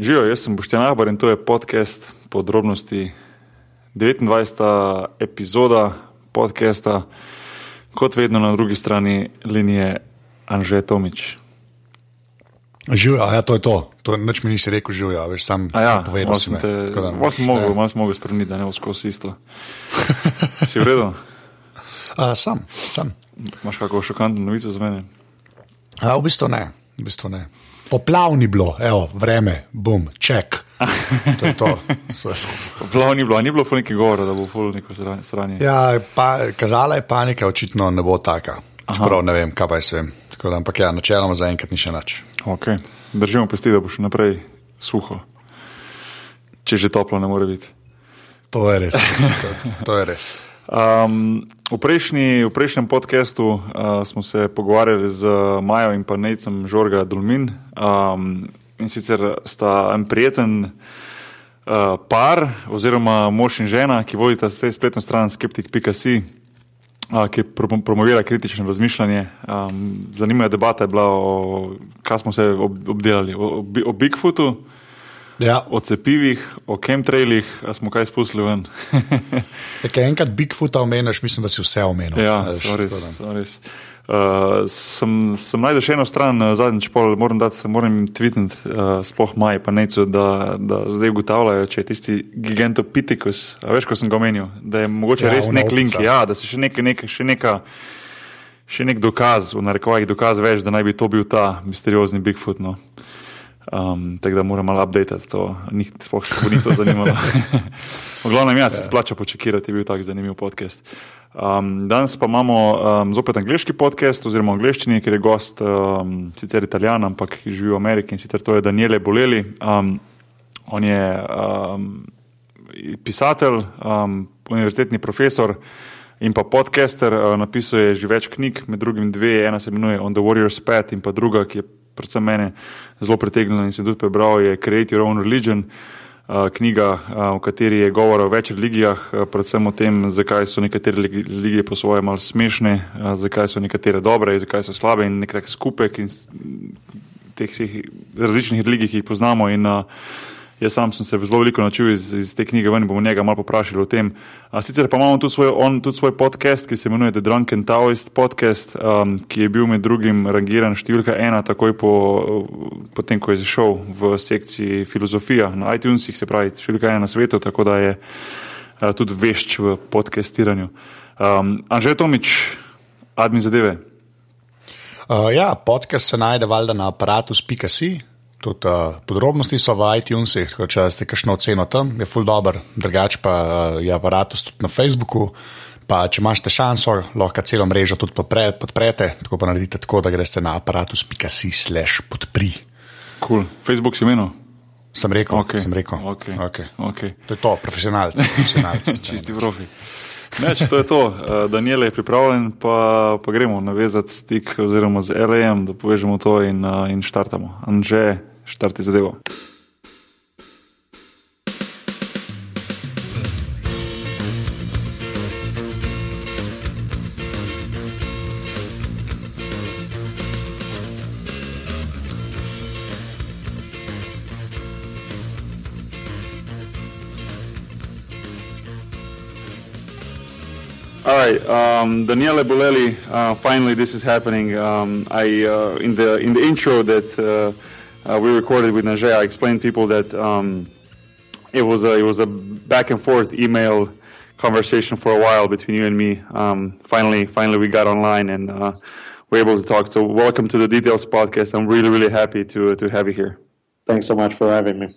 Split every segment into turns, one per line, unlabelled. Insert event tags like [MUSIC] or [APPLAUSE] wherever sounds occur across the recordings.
Živijo, jaz sem Boštjan Ahbar in to je podcast podrobnosti 29. epizoda podcasta, kot vedno na drugi strani linije Anže Tomič.
Živijo, ja, to je to. to Noč mi nisi rekel, živijo, veš, sam
Ja,
povedal si
sem te,
da
malo sem
moraš,
mogel,
ja.
malo sem mogel spremeniti, da ne bo skozi isto. si v redu? [LAUGHS]
A, sam, sam.
Imaš kakšno šokantno novico za mene?
A, v bistvu ne, v bistvu ne. Poplavni bilo, evo, vreme, bum, ček. To je to.
Plav ni bilo, ni bilo neki govora, da bo ful neko sra- sranje.
Ja, pa, kazala je panika, očitno ne bo taka. Čeprav ne vem, kaj pa jaz vem. Tako da, ampak ja, načeloma zaenkrat ni še nič.
Okay. Držimo pesti, da bo še naprej suho. Če že toplo ne more biti.
To je res. To, to je res.
Um, v, prejšnji, v prejšnjem podkastu uh, smo se pogovarjali z Majo in pa Necem Žorga Dulmin. Um, in sicer sta en prijeten uh, par, oziroma mož in žena, ki vodita spletno stran skeptik.si, uh, ki pro- promovira kritično razmišljanje. Um, zanimiva debata je bila, o, kaj smo se ob, obdelali, o, o, o Bigfootu.
Ja,
O cepivih, o chemtrailih, smo kaj spustili ven. [LAUGHS]
Ker enkrat Bigfoota omeniš, mislim, da si vse omenil.
Ja, so res. res. Uh, sem sem najdel še eno stran, uh, zadnjič pol, moram, dati, moram tvitniti, uh, sploh maj, pa neco, da, da zdaj ugotavljajo, če je tisti Gigantopithecus, a veš, ko sem ga omenil, da je mogoče
Ja,
res nek link, ja, da se še nek, nek, še neka. Še nek dokaz, v narekovajih dokaz več, da naj bi to bil ta misteriozni Bigfoot. No. Um, tako da moram malo update to, ni, sploh bo ni to zanimalo. v glavnem, ja, se splača počakirati, je bil tak zanimiv podcast. Um, danes pa imamo um, zopet angliški podcast, oziroma angliščini, ker je gost um, sicer italijan, ampak živi v Ameriki in sicer to je Daniele Boleli. Um, on je um, pisatelj, um, univerzitetni profesor in pa podcaster, uh, napisal je že več knjig, med drugim dve, ena se imenuje On the Warrior's Path in pa druga, ki je predvsem mene zelo pritegnila in sem tudi prebral, je Create Your Own Religion. Uh, knjiga, uh, v kateri je govora o več religijah, uh, predvsem o tem, zakaj so nekatere relig- religije po svoje malce smešne, zakaj so nekatere dobre, zakaj so slabe in nek tak skupek in teh vseh različnih religij, ki jih poznamo. In, uh, jaz sam sem se zelo veliko naučil iz, iz te knjige, ven in bomo njega malo poprašali o tem. Uh, sicer pa imamo tudi svoj, on, tudi svoj podcast, ki se imenuje The Drunken Taoist podcast, um, ki je bil med drugim rangiran številka ena, takoj po, po tem, ko je zašel v sekciji filozofija na iTunesih, se pravi številka ena na svetu, tako da je uh, tudi vešč v podcastiranju. Um, Anže Tomič, admin zadeve.
Uh, ja, podcast se najde valjda na aparatus.si. Tudi uh, podrobnosti so v iTunesih, če ste kakšno oceno tam, je full dobro, drugače pa uh, je aparatus tudi na Facebooku. Pa če imate šanso, lahko celo mrežo tudi podpre, podprete, tako pa naredite tako, da greste na aparatus.si slash podpri.
Cool. Facebook si menil?
Sem rekel,
Okej,
sem rekel.
okej,
Okay.
okej.
To je to, profesionalc. profesionalc. [LAUGHS]
Čisti profi. Neč, to je to. Uh, Daniel je pripravljen, pa, pa gremo navezati stik oziroma z LAM, da povežemo to in, uh, in štartamo. Anže, štarti zadevo. All right, um, Daniele Bolelli. Uh, finally, this is happening. Um, I uh, in the in the intro that uh, uh, we recorded with Anže, I explained to people that um, it was a it was a back and forth email conversation for a while between you and me. Um, finally, finally, we got online and uh, we're able to talk. So, welcome to the Details Podcast. I'm really really happy to to have you here.
Thanks so much for having me.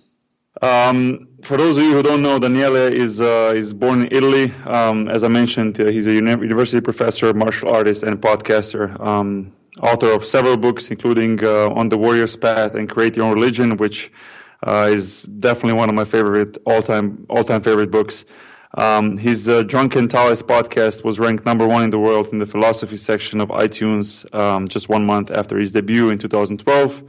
Um, for those of you who don't know, Daniele is uh, is born in Italy. Um, as I mentioned, uh, he's a uni- university professor, martial artist, and podcaster. Um, author of several books, including uh, On the Warrior's Path and Create Your Own Religion, which uh, is definitely one of my favorite all time all time favorite books. Um, his uh, Drunken Taoist podcast was ranked number one in the world in the philosophy section of iTunes um, just one month after his debut in 2012.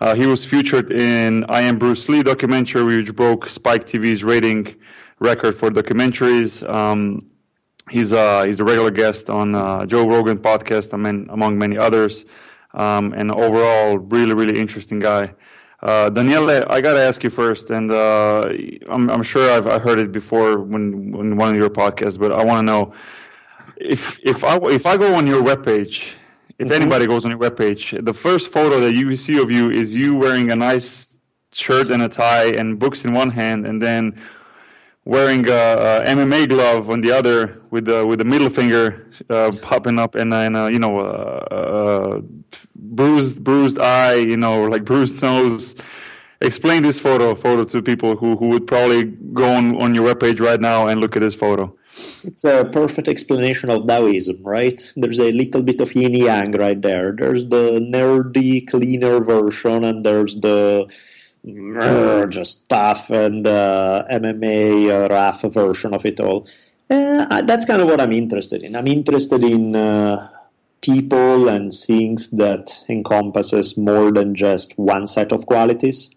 Uh, he was featured in I Am Bruce Lee documentary, which broke Spike TV's rating record for documentaries. Um, he's, uh, he's a regular guest on uh, Joe Rogan podcast, among, among many others. Um, and overall, really, really interesting guy. Uh, Daniele, I gotta ask you first, and uh, I'm, I'm sure I've I heard it before when when one of your podcasts, but I want to know if if I if I go on your webpage, if mm-hmm. anybody goes on your webpage, the first photo that you see of you is you wearing a nice shirt and a tie and books in one hand, and then wearing a, a MMA glove on the other with the with the middle finger uh, popping up and, and uh, you know uh, bruised bruised eye you know like bruised nose explain this photo photo to people who, who would probably go on, on your webpage right now and look at this photo
it's a perfect explanation of Taoism, right? There's a little bit of yin yang right there. There's the nerdy, cleaner version, and there's the just tough and uh, MMA uh, rough version of it all. Uh, that's kind of what I'm interested in. I'm interested in uh, people and things that encompasses more than just one set of qualities.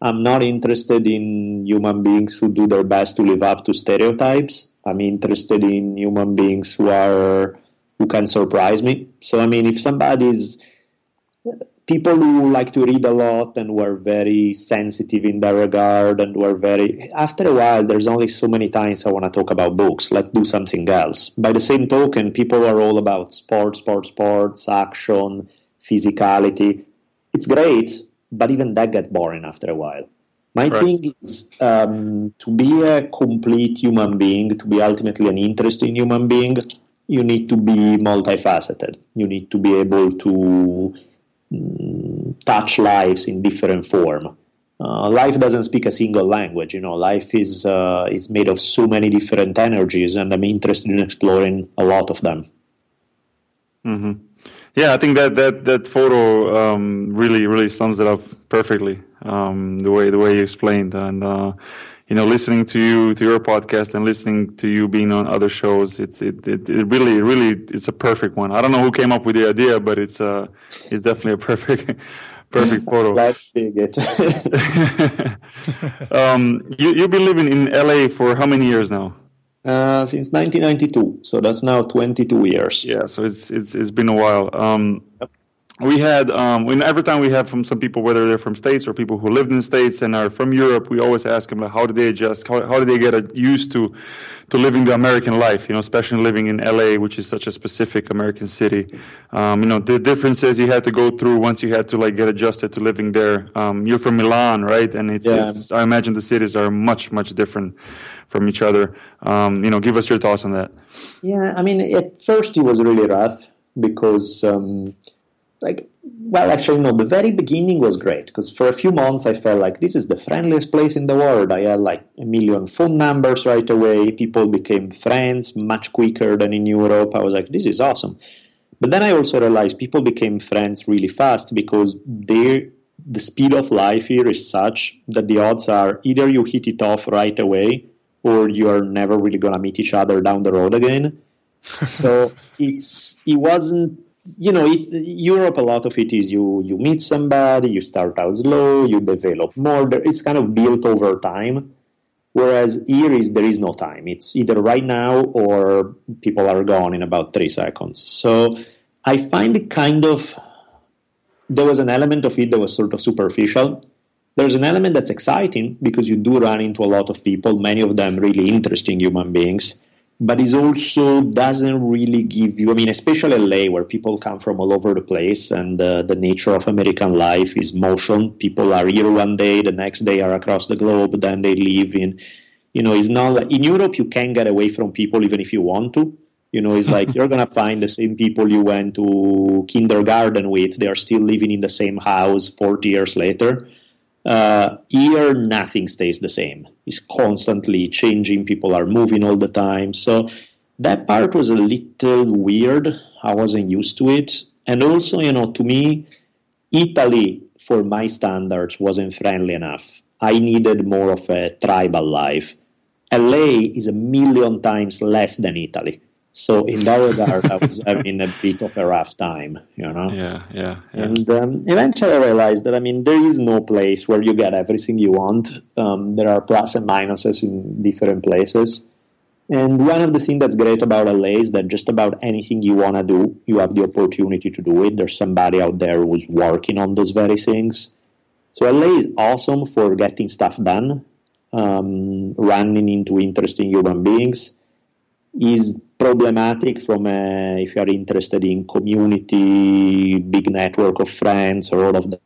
I'm not interested in human beings who do their best to live up to stereotypes. I'm interested in human beings who are who can surprise me. So I mean, if somebody's people who like to read a lot and were very sensitive in that regard and were very after a while there's only so many times i want to talk about books. Let's do something else. By the same token people are all about sports sports sports action physicality. It's great but even that gets boring after a while. My right. thing is um, to be a complete human being to be ultimately an interesting human being you need to be multifaceted. You need to be able to touch lives in different form. Uh, life doesn't speak a single language. You know, life is uh, is made of so many different energies, and I'm interested in exploring a lot of them.
Mm-hmm. Yeah, I think that that that photo um, really really sums it up perfectly. Um, the way the way you explained, and uh, you know, listening to you, to your podcast and listening to you being on other shows, it, it, it, it really, really, it's a perfect one. I don't know who came up with the idea, but it's, uh, it's definitely a perfect, [LAUGHS] perfect [LAUGHS] photo.
Dig it. [LAUGHS]
um, you, you've been living in LA for how many years now?
Uh, since 1992, so that's now 22 years.
Yeah, so it's it's it's been a while. Um, yep we had um, when every time we have from some people, whether they're from states or people who lived in states and are from Europe, we always ask them like, how do they adjust? How, how do they get used to to living the American life? You know, especially living in LA, which is such a specific American city. Um, you know, the differences you had to go through once you had to like get adjusted to living there. Um, you're from Milan, right? And it's, yeah. it's, I imagine the cities are much much different from each other. Um, you know, give us your thoughts on that.
Yeah, I mean, at first it was really rough because um, like well actually no the very beginning was great because for a few months i felt like this is the friendliest place in the world. I had like a million phone numbers right away. People became friends much quicker than in europe. I was like this is awesome. But then i also realized people became friends really fast because they the speed of life here is such that the odds are either you hit it off right away or you are never really going to meet each other down the road again. [LAUGHS] So it's it wasn't you know, it, Europe, a lot of it is you you meet somebody, you start out slow, you develop more. It's kind of built over time. Whereas here is there is no time. It's either right now or people are gone in about three seconds. So I find it kind of there was an element of it that was sort of superficial. There's an element that's exciting because you do run into a lot of people, many of them really interesting human beings but it also doesn't really give you, I mean, especially LA, where people come from all over the place, and uh, the nature of American life is motion. People are here one day, the next day are across the globe, then they leave in, you know, it's not like in Europe, you can get away from people even if you want to. You know, it's like [LAUGHS] you're going to find the same people you went to kindergarten with, they are still living in the same house 40 years later. Uh, here, nothing stays the same. It's constantly changing. People are moving all the time. So that part was a little weird. I wasn't used to it. And also, you know, to me, Italy, for my standards, wasn't friendly enough. I needed more of a tribal life. LA is a million times less than Italy. So in that regard, I was having a bit of a rough time, you know.
Yeah, yeah. yeah.
And um, eventually, I realized that I mean, there is no place where you get everything you want. Um, there are plus and minuses in different places. And one of the things that's great about LA is that just about anything you want to do, you have the opportunity to do it. There's somebody out there who's working on those very things. So LA is awesome for getting stuff done, um, running into interesting human beings. Is problematic from a, if you are interested in community, big network of friends, or all of that.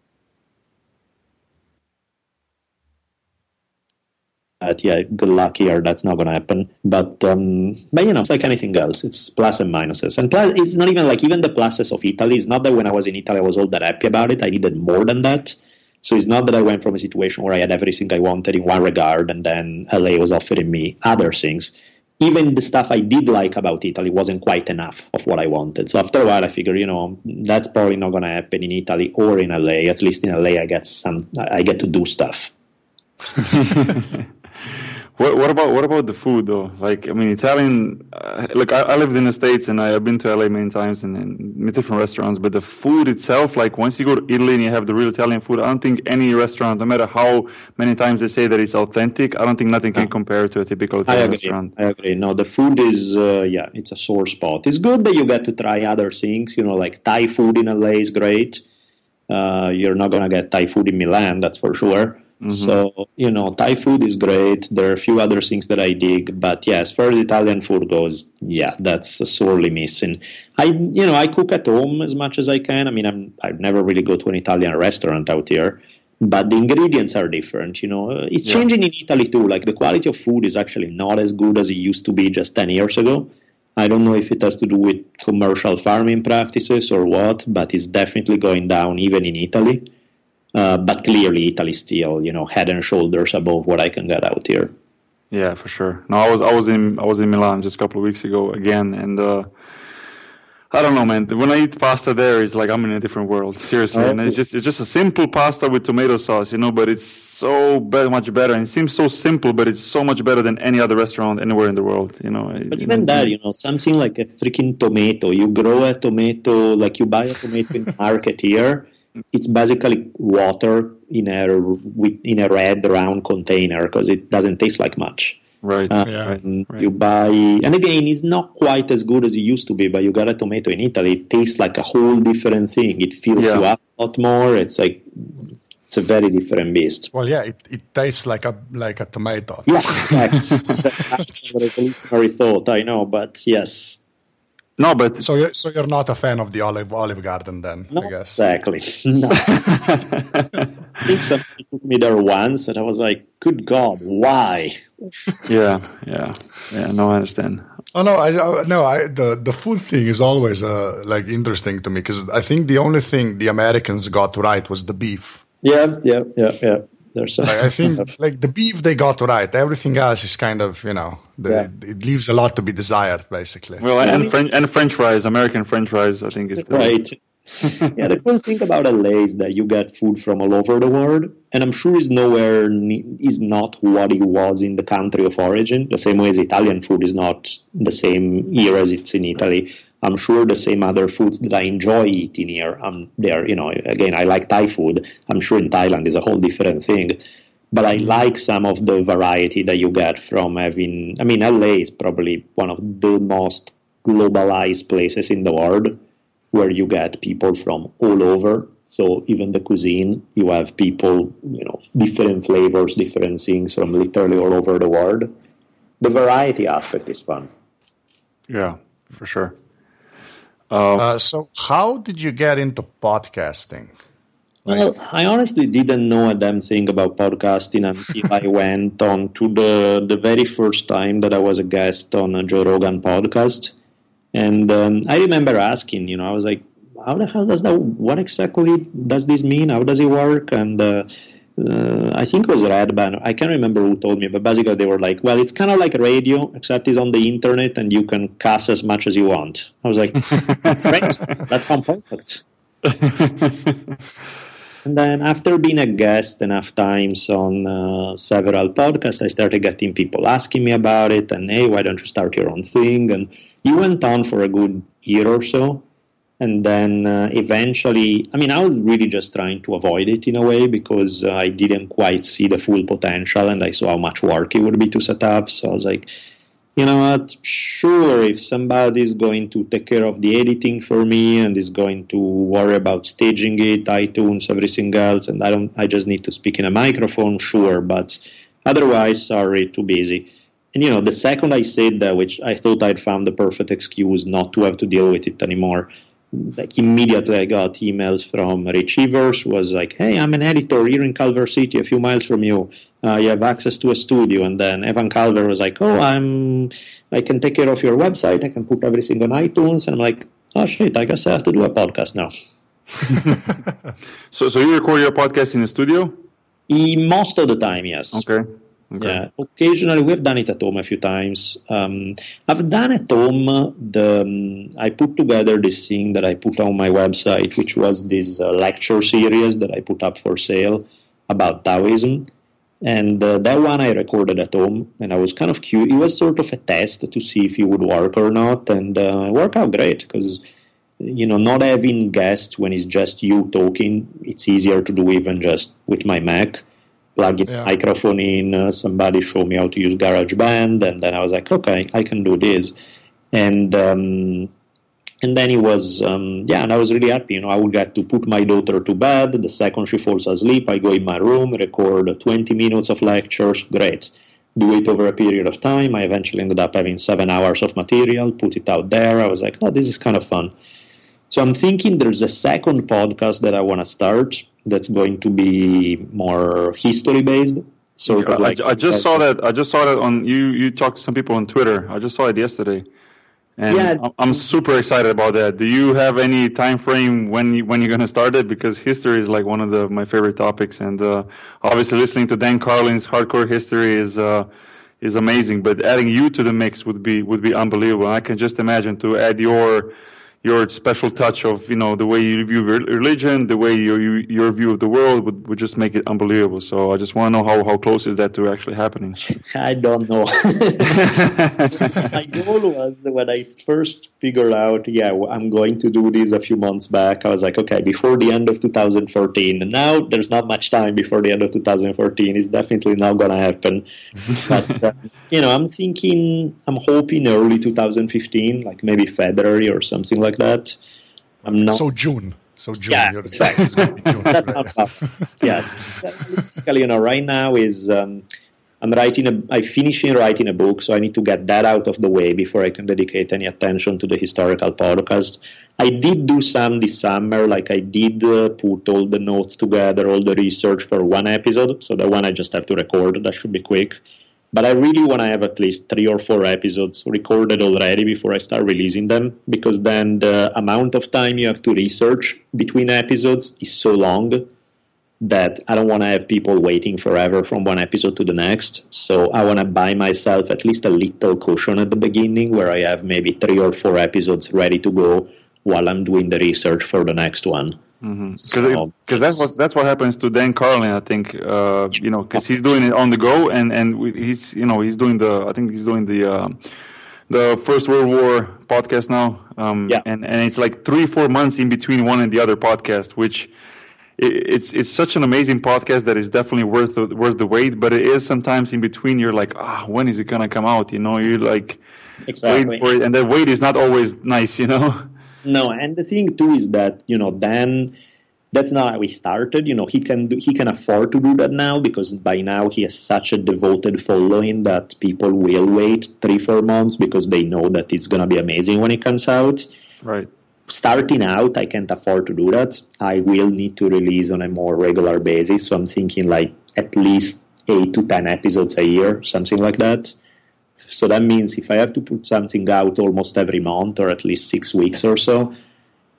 But yeah, good luck here. That's not going to happen. But um, but you know, it's like anything else. It's plus and minuses. And plus, it's not even like even the pluses of Italy. It's not that when I was in Italy, I was all that happy about it. I needed more than that. So it's not that I went from a situation where I had everything I wanted in one regard, and then LA was offering me other things even the stuff I did like about Italy wasn't quite enough of what I wanted. So after a while, I figured, you know, that's probably not going to happen in Italy or in LA. At least in LA, I get some, I get to do stuff. [LAUGHS]
What, what, about what about the food though? Like I mean, Italian. Uh, like I, I, lived in the states and I, have been to LA many times and in different restaurants. But the food itself, like once you go to Italy and you have the real Italian food, I don't think any restaurant, no matter how many times they say that it's authentic, I don't think nothing can compare to a typical Italian
I agree.
restaurant.
I agree. No, the food is uh, yeah, it's a sore spot. It's good that you get to try other things. You know, like Thai food in LA is great. Uh, you're not gonna get Thai food in Milan, that's for sure. Mm-hmm. So, you know, Thai food is great. There are a few other things that I dig, but yeah, as far as Italian food goes, yeah, that's sorely missing. I, you know, I cook at home as much as I can. I mean, I'm, I never really go to an Italian restaurant out here, but the ingredients are different. You know, it's yeah. changing in Italy too. Like the quality of food is actually not as good as it used to be just 10 years ago. I don't know if it has to do with commercial farming practices or what, but it's definitely going down even in Italy. Uh, but clearly, Italy still, you know, head and shoulders above what I can get out here.
Yeah, for sure. No, I was I was in I was in Milan just a couple of weeks ago again, and uh, I don't know, man. When I eat pasta there, it's like I'm in a different world. Seriously, and it's just it's just a simple pasta with tomato sauce, you know. But it's so be- much better, and it seems so simple, but it's so much better than any other restaurant anywhere in the world, you know.
But even know, that, you know, something like a freaking tomato. You grow a tomato, like you buy a tomato in the market here it's basically water in a in a red round container because it doesn't taste like much.
Right.
Uh, yeah. Right. you buy, and again, it's not quite as good as it used to be. But you got a tomato in Italy, it tastes like a whole different thing. It fills yeah. you up a lot more. It's like it's a very different beast.
Well, yeah, it, it tastes like a like a tomato.
Yeah, exactly. [LAUGHS] That's a revolutionary thought. I know, but yes.
No, but
so you're, so you're not a fan of the Olive Olive Garden then?
Not
I guess
exactly. [LAUGHS] No. I [LAUGHS] think somebody took me there once, and I was like, "Good God, why?" [LAUGHS]
yeah, yeah, yeah. No, I understand.
Oh no, I no, I the the food thing is always uh, like interesting to me because I think the only thing the Americans got right was the beef.
Yeah, yeah, yeah, yeah. There's
like, I [LAUGHS] think like the beef they got right. Everything else is kind of you know the, yeah. it leaves a lot to be desired basically.
Well, and French and French fries, American French fries, I think is the,
right. [LAUGHS] yeah, the cool thing about LA is that you get food from all over the world, and I'm sure is nowhere is not what it was in the country of origin. The same way as Italian food is not the same here as it's in Italy. I'm sure the same other foods that I enjoy eating here, um, there, you know, again, I like Thai food. I'm sure in Thailand is a whole different thing. But I like some of the variety that you get from having, I mean, LA is probably one of the most globalized places in the world where you get people from all over. So even the cuisine, you have people, you know, different flavors, different things from literally all over the world. The variety aspect is fun.
Yeah, for sure.
Uh, uh, so, how did you get into podcasting?
Well, I honestly didn't know a damn thing about podcasting until I [LAUGHS] went on to the the very first time that I was a guest on a Joe Rogan podcast, and um, I remember asking, you know, I was like, "How the hell does that? What exactly does this mean? How does it work?" And uh, uh, I think it was Redban. I can't remember who told me, but basically they were like, "Well, it's kind of like radio, except it's on the internet, and you can cuss as much as you want." I was like, "Great, [LAUGHS] that sounds perfect." and then, after being a guest enough times on uh, several podcasts, I started getting people asking me about it, and hey, why don't you start your own thing? And you went on for a good year or so and then uh, eventually i mean i was really just trying to avoid it in a way because uh, i didn't quite see the full potential and i saw how much work it would be to set up so i was like you know what, sure, if somebody is going to take care of the editing for me and is going to worry about staging it, iTunes, everything else, and I don't, I just need to speak in a microphone, sure, but otherwise, sorry, too busy. And you know, the second I said that, which I thought I'd found the perfect excuse not to have to deal with it anymore, like immediately I got emails from Rich Evers was like, "Hey, I'm an editor here in Culver City, a few miles from you. Uh, you have access to a studio." And then Evan Culver was like, "Oh, I'm I can take care of your website. I can put everything on iTunes." And I'm like, "Oh shit, I guess I have to do a podcast now." [LAUGHS]
so, so you record your podcast in the studio?
most of the time, yes.
Okay.
Okay. Yeah, occasionally we've done it at home a few times. Um, I've done at home the um, I put together this thing that I put on my website, which was this uh, lecture series that I put up for sale about Taoism, and uh, that one I recorded at home, and I was kind of curious. It was sort of a test to see if it would work or not, and uh, it worked out great because you know not having guests when it's just you talking, it's easier to do even just with my Mac plug in yeah. microphone in. Uh, somebody showed me how to use GarageBand, and then I was like, okay, I can do this. And um, and then it was um, yeah, and I was really happy. You know, I would get to put my daughter to bed. The second she falls asleep, I go in my room, record 20 minutes of lectures. Great. Do it over a period of time. I eventually ended up having seven hours of material, put it out there. I was like, oh, this is kind of fun. So I'm thinking there's a second podcast that I want to start that's going to be more history based. So
yeah, like I, I, just saw that. I just saw that on you. You talked to some people on Twitter. I just saw it yesterday, and yeah. I'm super excited about that. Do you have any time frame when you, when you're going to start it? Because history is like one of the my favorite topics, and uh, obviously listening to Dan Carlin's hardcore history is. Uh, is amazing, but adding you to the mix would be would be unbelievable. I can just imagine to add your your special touch of you know the way you view religion, the way you, you, your view of the world would, would just make it unbelievable. So I just want to know how, how close is that to actually happening. [LAUGHS]
I don't know. [LAUGHS] My goal was when I first figured out, yeah, I'm going to do this a few months back. I was like, okay, before the end of 2014. And now there's not much time before the end of 2014. It's definitely not going to happen. [LAUGHS] but uh, you know, I'm thinking, I'm hoping early 2015, like maybe February or something like that. I'm not.
So June. So June.
Yeah, exactly. June. yes. Realistically, you know, right now is um, I'm writing a, I'm finishing writing a book, so I need to get that out of the way before I can dedicate any attention to the historical podcast. I did do some this summer, like I did uh, put all the notes together, all the research for one episode. So the one I just have to record. That should be quick. But I really want to have at least three or four episodes recorded already before I start releasing them, because then the amount of time you have to research between episodes is so long that I don't want to have people waiting forever from one episode to the next. So I want to buy myself at least a little cushion at the beginning where I have maybe three or four episodes ready to go while I'm doing the research for the next one.
Because mm-hmm. so, that's what that's what happens to Dan Carlin, I think. Uh, you know, because he's doing it on the go, and and he's you know he's doing the I think he's doing the uh, the First World War podcast now. Um, yeah. And and it's like three four months in between one and the other podcast, which it, it's it's such an amazing podcast that is definitely worth the, worth the wait. But it is sometimes in between. You're like, ah, oh, when is it gonna come out? You know, you're like,
exactly.
for it, and that wait is not always nice. You know.
No, and the thing too is that you know Dan. That's not how he started. You know, he can do, he can afford to do that now because by now he has such a devoted following that people will wait three four months because they know that it's gonna be amazing when it comes out.
Right.
Starting out, I can't afford to do that. I will need to release on a more regular basis. So I'm thinking like at least eight to ten episodes a year, something like that. So that means if I have to put something out almost every month or at least six weeks or so,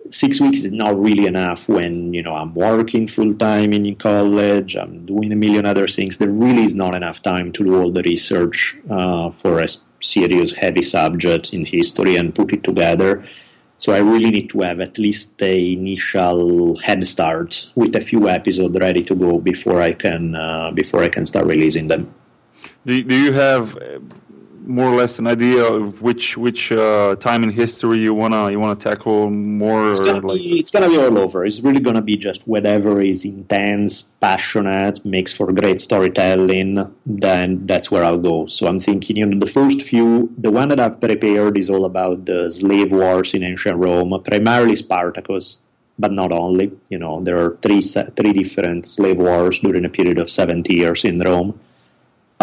six weeks is not really enough when you know I'm working full time in college, I'm doing a million other things. There really is not enough time to do all the research uh, for a serious, heavy subject in history and put it together. So I really need to have at least a initial head start with a few episodes ready to go before I can uh, before I can start releasing them.
Do, do you have more or less an idea of which which uh, time in history you wanna you wanna tackle more?
It's gonna,
like...
be, it's gonna be all over. It's really gonna be just whatever is intense, passionate, makes for great storytelling. Then that's where I'll go. So I'm thinking, you know, the first few, the one that I've prepared is all about the slave wars in ancient Rome, primarily Spartacus, but not only. You know, there are three three different slave wars during a period of 70 years in Rome.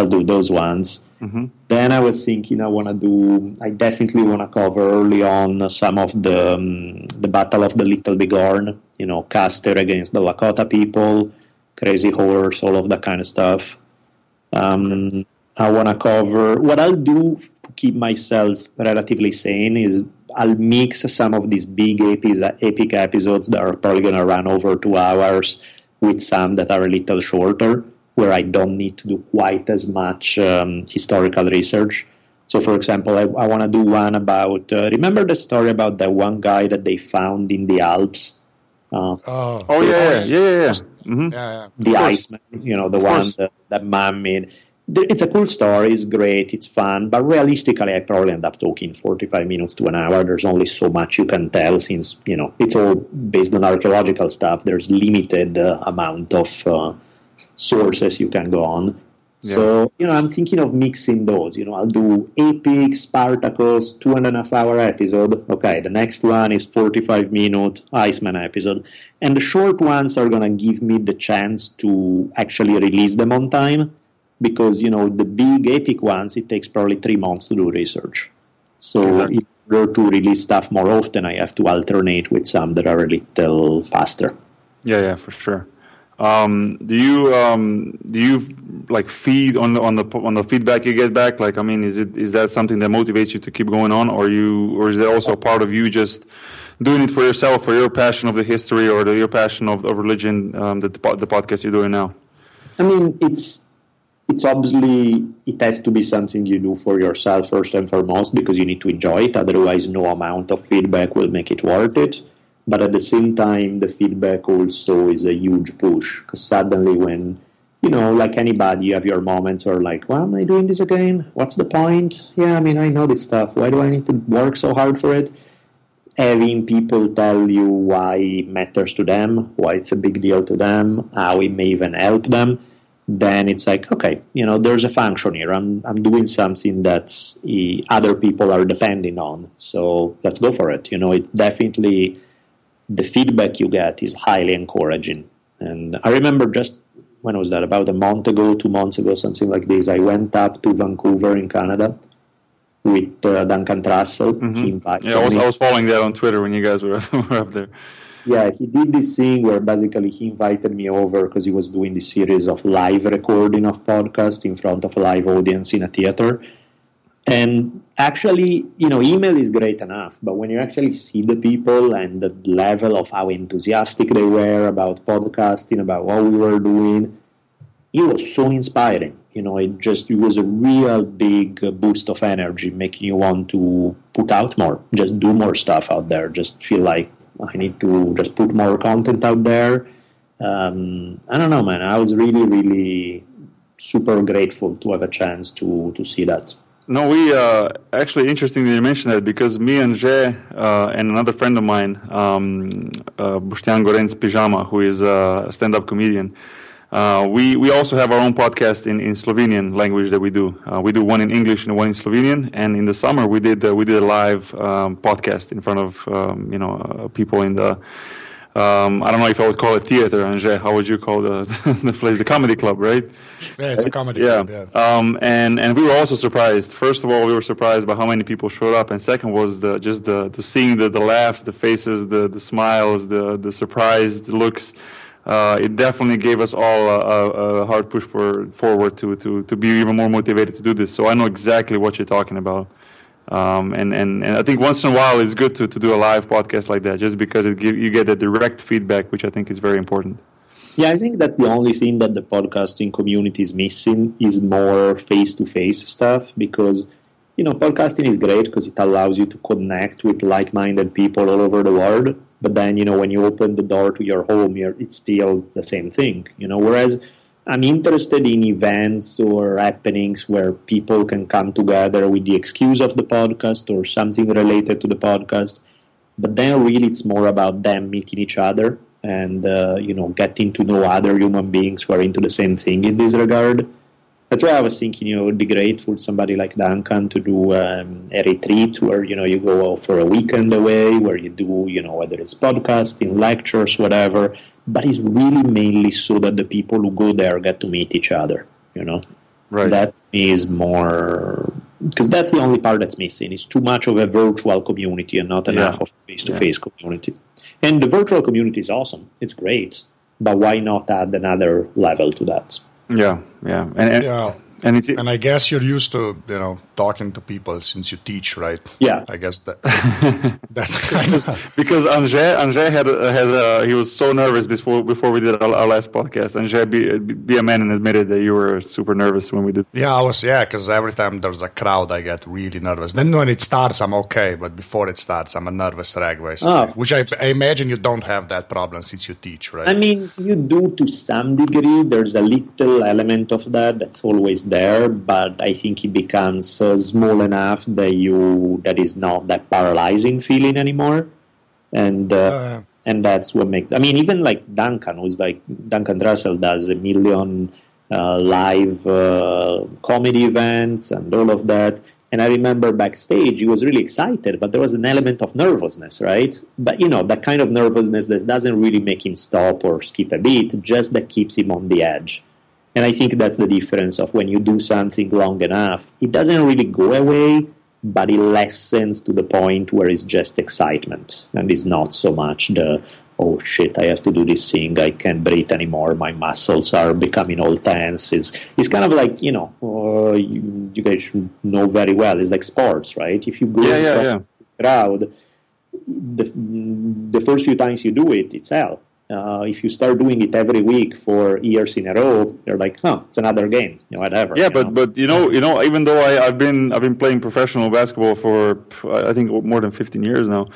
I'll do those ones. Mm-hmm. Then I was thinking I want to do. I definitely want to cover early on some of the um, the Battle of the Little Bighorn. You know, Custer against the Lakota people, Crazy Horse, all of that kind of stuff. Um, I want to cover. What I'll do to keep myself relatively sane is I'll mix some of these big epic episodes that are probably going to run over two hours with some that are a little shorter where I don't need to do quite as much um, historical research. So, for example, I, I want to do one about. Uh, remember the story about that one guy that they found in the Alps?
Uh, oh, oh yeah, yeah, yeah, yeah.
Mm-hmm. yeah, yeah. The Iceman, you know, the of one that, that man made. It's a cool story. It's great. It's fun. But realistically, I probably end up talking 45 minutes to an hour. There's only so much you can tell since, you know, it's all based on archaeological stuff. There's limited uh, amount of uh, sources you can go on. Yeah. So, you know, I'm thinking of mixing those. You know, I'll do Epic, Spartacus, two and a half hour episode. Okay, the next one is 45 minute Iceman episode. And the short ones are going to give me the chance to actually release them on time because, you know, the big epic ones, it takes probably three months to do research. So, exactly. in order to release stuff more often, I have to alternate with some that are a little faster.
Yeah, yeah, for sure. Um, do you um, do you like feed on the on the on the feedback you get back? Like, I mean, is it is that something that motivates you to keep going on, or you or is there also part of you just doing it for yourself, for your passion of the history or the, your passion of, of religion? Um, the the podcast you're doing now.
I mean, it's it's obviously it has to be something you do for yourself first and foremost because you need to enjoy it. Otherwise, no amount of feedback will make it worth it but at the same time the feedback also is a huge push because suddenly when you know like anybody you have your moments where like why am i doing this again? What's the point? Yeah i mean i know this stuff. Why do i need to work so hard for it? Having people tell you why it matters to them why it's a big deal to them how it may even help them then it's like okay you know there's a function here. I'm, I'm doing something that other people are depending on. So let's go for it. You know it definitely the feedback you get is highly encouraging. And I remember just when was that? About a month ago, two months ago, something like this. I went up to Vancouver in Canada with uh, Duncan Trussell.
Mm-hmm. Yeah, I was. I was following that on Twitter when you guys were, [LAUGHS] were up there.
Yeah, he did this thing where basically he invited me over because he was doing this series of live recording of podcast in front of a live audience in a theater. And actually, you know, email is great enough, but when you actually see the people and the level of how enthusiastic they were about podcasting, about what we were doing, it was so inspiring. You know, it just it was a real big boost of energy, making you want to put out more, just do more stuff out there, just feel like I need to just put more content out there. Um, I don't know, man. I was really, really super grateful to have a chance to to see that.
No, we uh, actually interestingly you mentioned that because me and Jay uh, and another friend of mine, um, uh, Boštjan Gorenc Pižama, who is a stand-up comedian, uh, we we also have our own podcast in, in Slovenian language that we do. Uh, we do one in English and one in Slovenian. And in the summer, we did uh, we did a live um, podcast in front of um, you know uh, people in the um, I don't know if I would call it theater, Anže. How would you call the [LAUGHS] the place? The comedy club, right?
Yeah, it's a comedy
yeah.
club.
Yeah. Um, and and we were also surprised. First of all, we were surprised by how many people showed up, and second was the just the, the seeing the, the laughs, the faces, the the smiles, the the surprised looks. Uh, it definitely gave us all a, a, a, hard push for forward to, to to be even more motivated to do this. So I know exactly what you're talking about. Um, and, and, and I think once in a while it's good to, to do a live podcast like that just because it give, you get the direct feedback, which I think is very important.
Yeah, I think that's the only thing that the podcasting community is missing is more face-to-face stuff because you know podcasting is great because it allows you to connect with like-minded people all over the world. But then you know when you open the door to your home, it's still the same thing. You know, whereas I'm interested in events or happenings where people can come together with the excuse of the podcast or something related to the podcast. But then, really, it's more about them meeting each other and uh, you know getting to know other human beings who are into the same thing in this regard. That's why I was thinking, you know, it would be great for somebody like Duncan to do um, a retreat where you know you go for a weekend away, where you do, you know, whether it's podcasting, lectures, whatever. But it's really mainly so that the people who go there get to meet each other. You know,
Right.
that is more because that's the only part that's missing. It's too much of a virtual community and not enough
Yeah.
of face-to-face community. And the virtual community is awesome. It's great, but why not add another level to that?
Yeah, yeah, and and,
Yeah.
And it's
And I guess you're used to, you know, talking to people since you teach, right?
Yeah.
I guess that [LAUGHS] that's kind of
because Anže, Anže had had uh, he was so nervous before before we did our, our last podcast. Anže, be, be a man and admitted that you were super nervous when we did.
Yeah, I was yeah, because every time there's a crowd, I get really nervous. Then when it starts, I'm okay, but before it starts, I'm a nervous wreck, basically.
Oh.
Which I, I imagine you don't have that problem since you teach, right?
I mean, you do to some degree. There's a little element of that that's always there, but I think it becomes uh, small enough that you that is not that paralyzing feeling anymore, and uh,
Uh,
and that's what makes. I mean, even like Duncan, who's like Duncan Trussell does a million uh, live uh, comedy events and all of that. And I remember backstage, he was really excited, but there was an element of nervousness, right? But you know, that kind of nervousness that doesn't really make him stop or skip a beat, just that keeps him on the edge. And I think that's the difference of when you do something long enough, it doesn't really go away, but it lessens to the point where it's just excitement and it's not so much the oh shit i have to do this thing i can't breathe anymore my muscles are becoming all tense. It's, it's kind of like you know uh, you, you guys should know very well it's like sports right? If you go
Yeah, yeah, yeah.
the crowd the, the first few times you do it it's hell uh, if you start doing it every week for years in a row, you're like, huh, it's another game, you know, whatever.
Yeah, but
know?
but you know you know even though I, I've been I've been playing professional basketball for I think more than fifteen years now,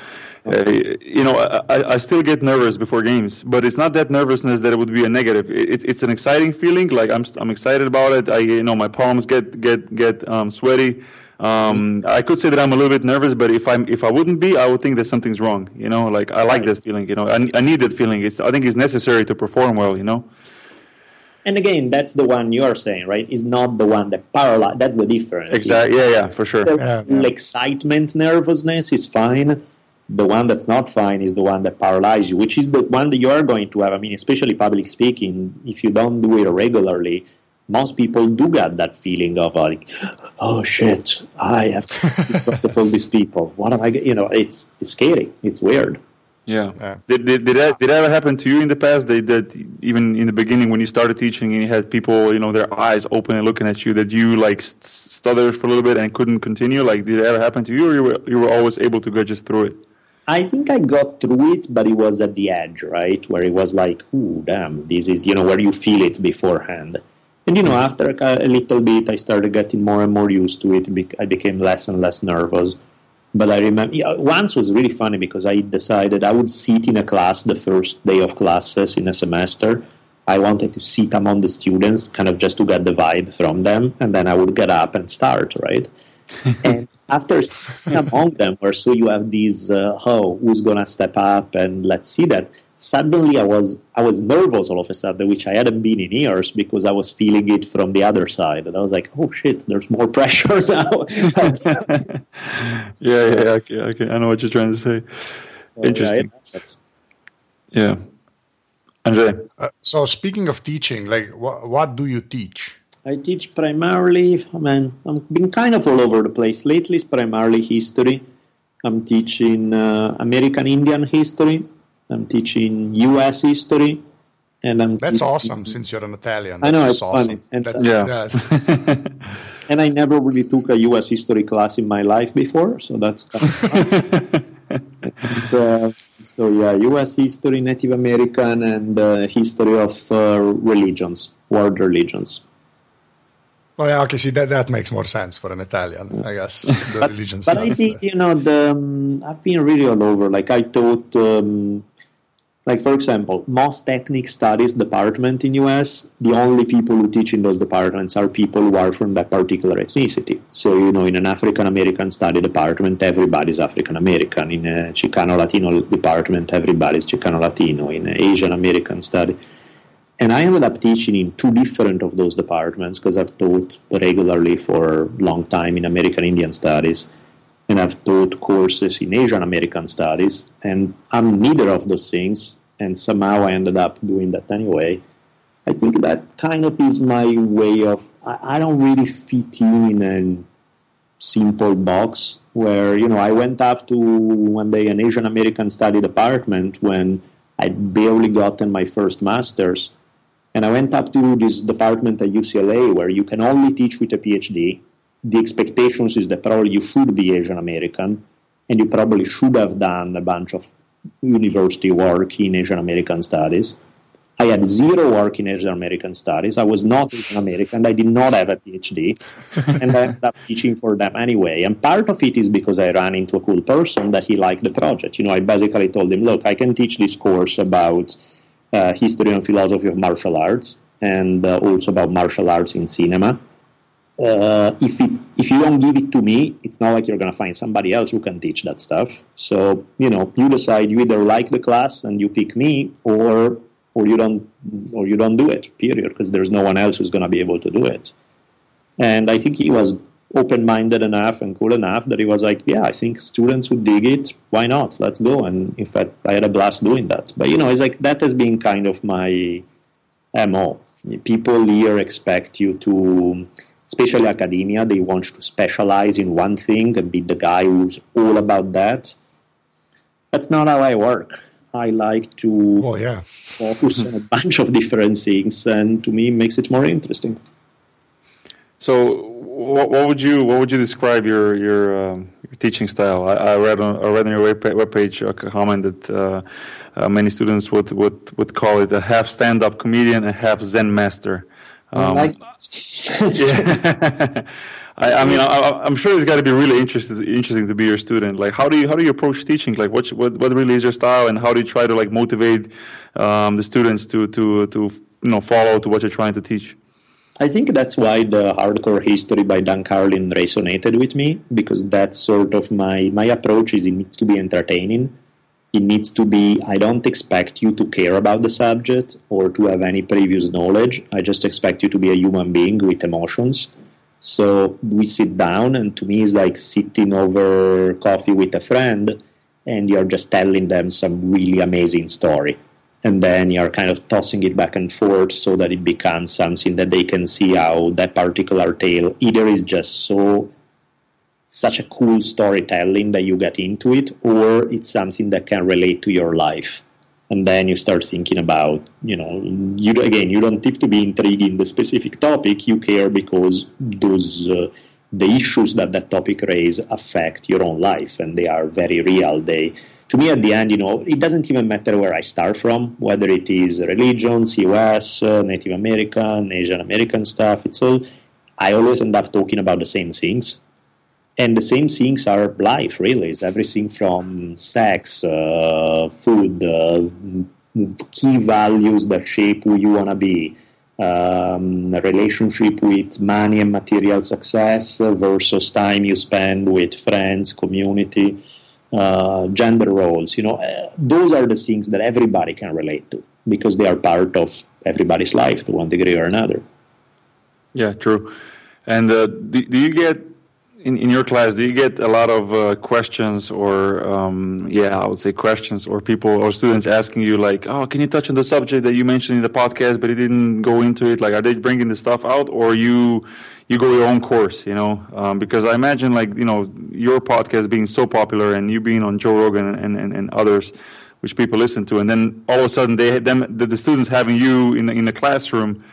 uh, you know I, I- still get nervous before games, but it's not that nervousness that it would be a negative. It, it's it's an exciting feeling. Like I'm I'm excited about it. I you know my palms get get get um, sweaty. Um, I could say that I'm a little bit nervous, but if I'm if I wouldn't be, I would think that something's wrong. You know, like I like that feeling. You know, I, I need that feeling. It's I think it's necessary to perform well. You know.
and again, that's the one you're saying, right? Is not the one that paralyzes. That's the difference.
Exactly. Yeah. Yeah. For sure.
The
Yeah, yeah.
excitement, nervousness is fine. The one that's not fine is the one that paralyzes you, which is the one that you are going to have. I mean, especially public speaking, if you don't do it regularly, most people do get that feeling of like, oh shit, I have to speak in front of all these people. What am I? g-" You know, it's it's scary. It's weird.
Yeah.
Yeah.
Did, did, did, that, did that ever happen to you in the past? That, that even in the beginning when you started teaching and you had people, you know, their eyes open and looking at you, that you like st- stuttered for a little bit and couldn't continue? Like, did it ever happen to you, or you were you were always able to go just through it?
I think I got through it, but it was at the edge, right? Where it was like, ooh, damn, this is, you know, where you feel it beforehand. And, you know, after a, little bit, I started getting more and more used to it. I became less and less nervous. But I remember, yeah, once was really funny because I decided I would sit in a class the first day of classes in a semester. I wanted to sit among the students, kind of just to get the vibe from them, and then I would get up and start, right? [LAUGHS] and after sitting among them, where so you have these, uh, oh, who's gonna step up and let's see that. Suddenly, I was I was nervous all of a sudden, which I hadn't been in years because I was feeling it from the other side, and I was like, oh shit, there's more [LAUGHS] pressure now. [LAUGHS]
yeah, yeah, yeah. Okay, okay. I know what you're trying to say. Interesting.
Yeah, that's-
Yeah. Andre.
Uh, so speaking of teaching, like wh- what do you teach?
I teach primarily, I mean, I've been kind of all over the place. Lately, it's primarily history. I'm teaching uh, American Indian history. I'm teaching U.S. history. And I'm
That's
teaching-
awesome since you're an Italian.
I know, it's
awesome.
funny. And-
That's,
Yeah. [LAUGHS]
And I never really took a U.S. history class in my life before, so that's kind of [LAUGHS] fun. It's, uh, so yeah, U.S. history, Native American, and uh, history of uh, religions, world religions.
Well, yeah, okay. See that that makes more sense for an Italian, I guess. The religion
But I
stuff.
think you know the um, I've been really all over. Like I taught um, like for example, most ethnic studies department in US, the only people who teach in those departments are people who are from that particular ethnicity. So you know, in an African American study department, everybody's African American. In a Chicano Latino department, everybody's Chicano Latino. In an Asian American study. And I ended up teaching in two different of those departments because I've taught regularly for a long time in American Indian studies and I've taught courses in Asian American studies, and I'm neither of those things, and somehow I ended up doing that anyway. I think that kind of is my way of, I, I don't really fit in in a simple box where, you know, I went up to one day an Asian American study department when I'd barely gotten my first master's. And I went up to this department at UCLA where you can only teach with a PhD the expectations is that probably you should be Asian American and you probably should have done a bunch of university work in Asian American studies. I had zero work in Asian American studies. I was not Asian American. I did not have a PhD. [LAUGHS] and I ended up teaching for them anyway. And part of it is because I ran into a cool person that he liked the project. You know, I basically told him, look, I can teach this course about uh, history and philosophy of martial arts and uh, also about martial arts in cinema uh, if it if you don't give it to me, it's not like you're gonna find somebody else who can teach that stuff. So you know, you decide you either like the class and you pick me, or or you don't or you don't do it. Period. Because there's no one else who's gonna be able to do it. And I think he was open-minded enough and cool enough that he was like, yeah, I think students would dig it. Why not? Let's go. And in fact, I had a blast doing that. But you know, it's like that has been kind of my mo. People here expect you to especially academia, they want to specialize in one thing and be the guy who's all about that. That's not how I work. I like to
oh, yeah.
focus on a [LAUGHS] bunch of different things, and to me, it makes it more interesting.
So, what, what would you what would you describe your your, um, your teaching style? I, I, read on I read on your web webpage a comment that uh, uh, many students would, would would call it a half stand up comedian, a half Zen master.
Um, like [LAUGHS]
yeah. [LAUGHS] I, I, mean, I, am sure it's got to be really interesting, interesting to be your student. Like, how do you how do you approach teaching? Like, what what what really is your style, and how do you try to like motivate um, the students to to to you know follow to what you're trying to teach?
I think that's why the hardcore history by Dan Carlin resonated with me because that's sort of my my approach is it needs to be entertaining it needs to be i don't expect you to care about the subject or to have any previous knowledge. I just expect you to be a human being with emotions. So we sit down and to me it's like sitting over coffee with a friend and you're just telling them some really amazing story. And then you're kind of tossing it back and forth so that it becomes something that they can see how that particular tale either is just so such a cool storytelling that you get into it, or it's something that can relate to your life. And then you start thinking about, you know, you again, you don't have to be intrigued in the specific topic. You care because those uh, the issues that that topic raise affect your own life, and they are very real. They, to me, at the end, you know, it doesn't even matter where I start from, whether it is religions, US, uh, Native American, Asian American stuff. It's all. I always end up talking about the same things and the same things are life really. It's everything from sex uh, food uh, key values that shape who you want to be um, relationship with money and material success versus time you spend with friends community uh, gender roles you know. Uh, those are the things that everybody can relate to because they are part of everybody's life to one degree or another.
Yeah true. And uh, do, do you get in, in your class, do you get a lot of uh, questions or, um, yeah, I would say questions or people or students asking you like, oh, can you touch on the subject that you mentioned in the podcast, but you didn't go into it? Like, are they bringing the stuff out or you, you go your own course, you know? Um, because I imagine like, you know, your podcast being so popular and you being on Joe Rogan and, and, and others, which people listen to, and then all of a sudden they them the, the students having you in in the classroom,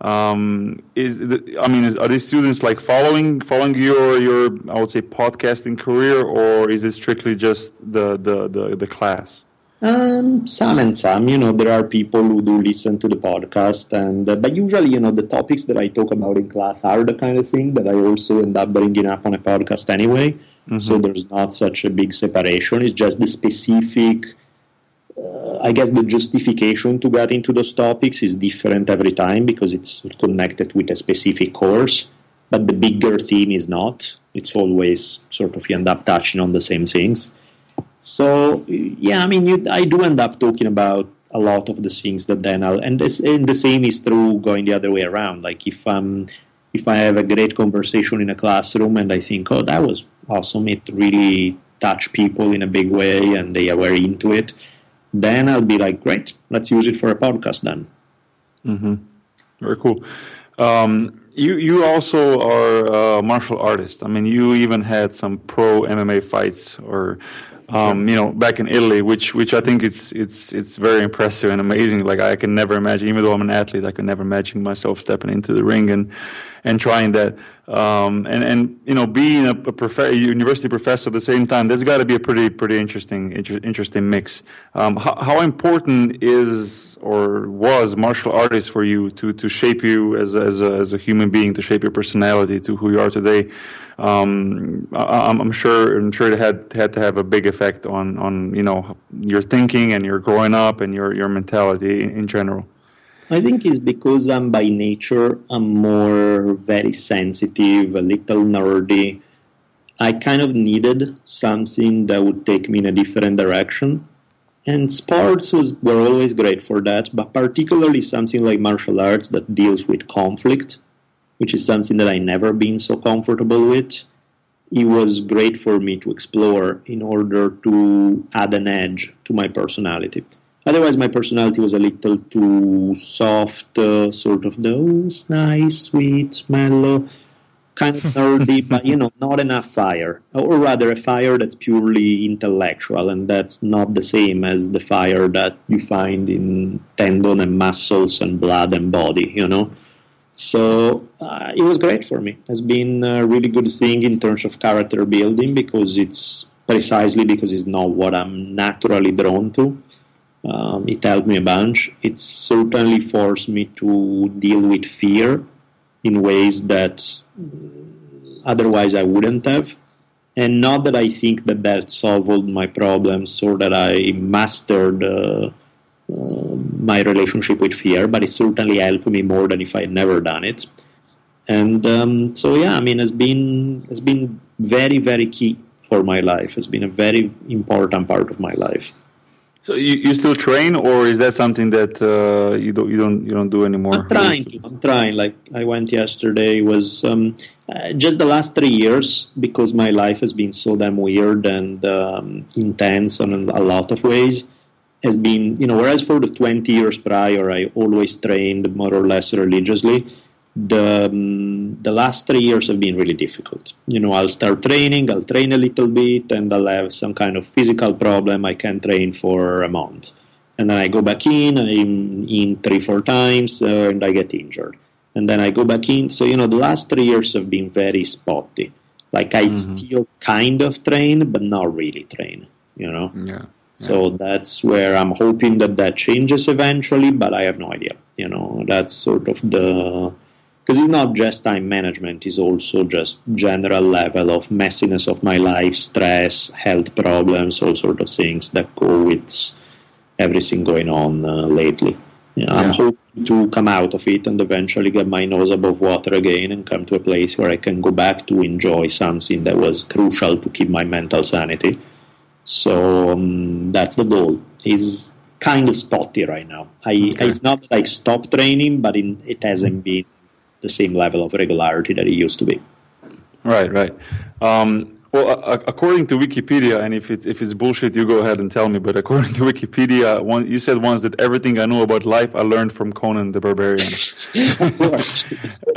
um, is the, I mean, is, are these students like following following your your I would say podcasting career, or is it strictly just the the the, the class?
Um, some and some. You know, there are people who do listen to the podcast, and uh, but usually, you know, the topics that I talk about in class are the kind of thing that I also end up bringing up on a podcast anyway. Mm-hmm. So there's not such a big separation. It's just the specific Uh, I guess the justification to get into those topics is different every time because it's connected with a specific course, but the bigger theme is not. It's always sort of you end up touching on the same things. So yeah, I mean, you, I do end up talking about a lot of the things that then I'll, and, and the same is true going the other way around. Like if I'm if I have a great conversation in a classroom and I think, oh, that was awesome, it really touched people in a big way and they were into it, then I'll be like, great, let's use it for a podcast then.
Mm-hmm. Very cool. Um, you you also are a martial artist. I mean, you even had some pro MMA fights, or um, you know, back in Italy, which which I think it's it's it's very impressive and amazing. Like I can never imagine, even though I'm an athlete, I can never imagine myself stepping into the ring and and trying that. Um, and and you know, being a, a prof- university professor at the same time, there's got to be a pretty pretty interesting inter- interesting mix. Um, how, how important is or was martial artists for you to to shape you as a, as a, as a human being, to shape your personality to who you are today? Um, I, am sure I'm sure it had had to have a big effect on on you know your thinking and your growing up and your your mentality in, in general.
I think it's because I'm by nature I'm more very sensitive, a little nerdy. I kind of needed something that would take me in a different direction. And sports was, were always great for that, but particularly something like martial arts that deals with conflict, which is something that I never been so comfortable with. It was great for me to explore in order to add an edge to my personality. Otherwise, my personality was a little too soft, uh, sort of those nice, sweet, mellow, kind of nerdy, [LAUGHS] but you know, not enough fire, or rather, a fire that's purely intellectual, and that's not the same as the fire that you find in tendon and muscles and blood and body. You know. So uh, it was great for me. It's been a really good thing in terms of character building because it's precisely because it's not what I'm naturally drawn to. Um, it helped me a bunch. It certainly forced me to deal with fear in ways that otherwise I wouldn't have. And not that I think that that solved my problems or that I mastered uh, uh, my relationship with fear, but it certainly helped me more than if I had never done it. And um, so, yeah, I mean, it's been it's been very, very key for my life. It's been a very important part of my life.
So you, you still train, or is that something that uh, you don't you don't you don't do anymore?
I'm trying. I'm trying. Like I went yesterday. Was um, uh, just the last three years because my life has been so damn weird and um, intense in a lot of ways. Has been you know whereas for the 20 years prior I always trained more or less religiously the um, the last three years have been really difficult. You know, I'll start training, I'll train a little bit, and I'll have some kind of physical problem. I can't train for a month, and then I go back in, I'm in three four times, uh, and I get injured, and then I go back in. So you know, the last three years have been very spotty. Like I mm-hmm. still kind of train, but not really train. You know.
Yeah.
So that's where I'm hoping that that changes eventually, but I have no idea. You know, that's sort of the because it's not just time management it's also just general level of messiness of my life stress health problems all sort of things that go with everything going on uh, lately yeah. i'm hoping to come out of it and eventually get my nose above water again and come to a place where i can go back to enjoy something that was crucial to keep my mental sanity so um, that's the goal is kind of spotty right now I, okay. it's not like stop training but in, it hasn't been the same level of regularity that it used to be.
Right, right. Um, well, uh, according to Wikipedia, and if it's if it's bullshit, you go ahead and tell me. But according to Wikipedia, one, you said once that everything I know about life I learned from Conan the Barbarian. [LAUGHS]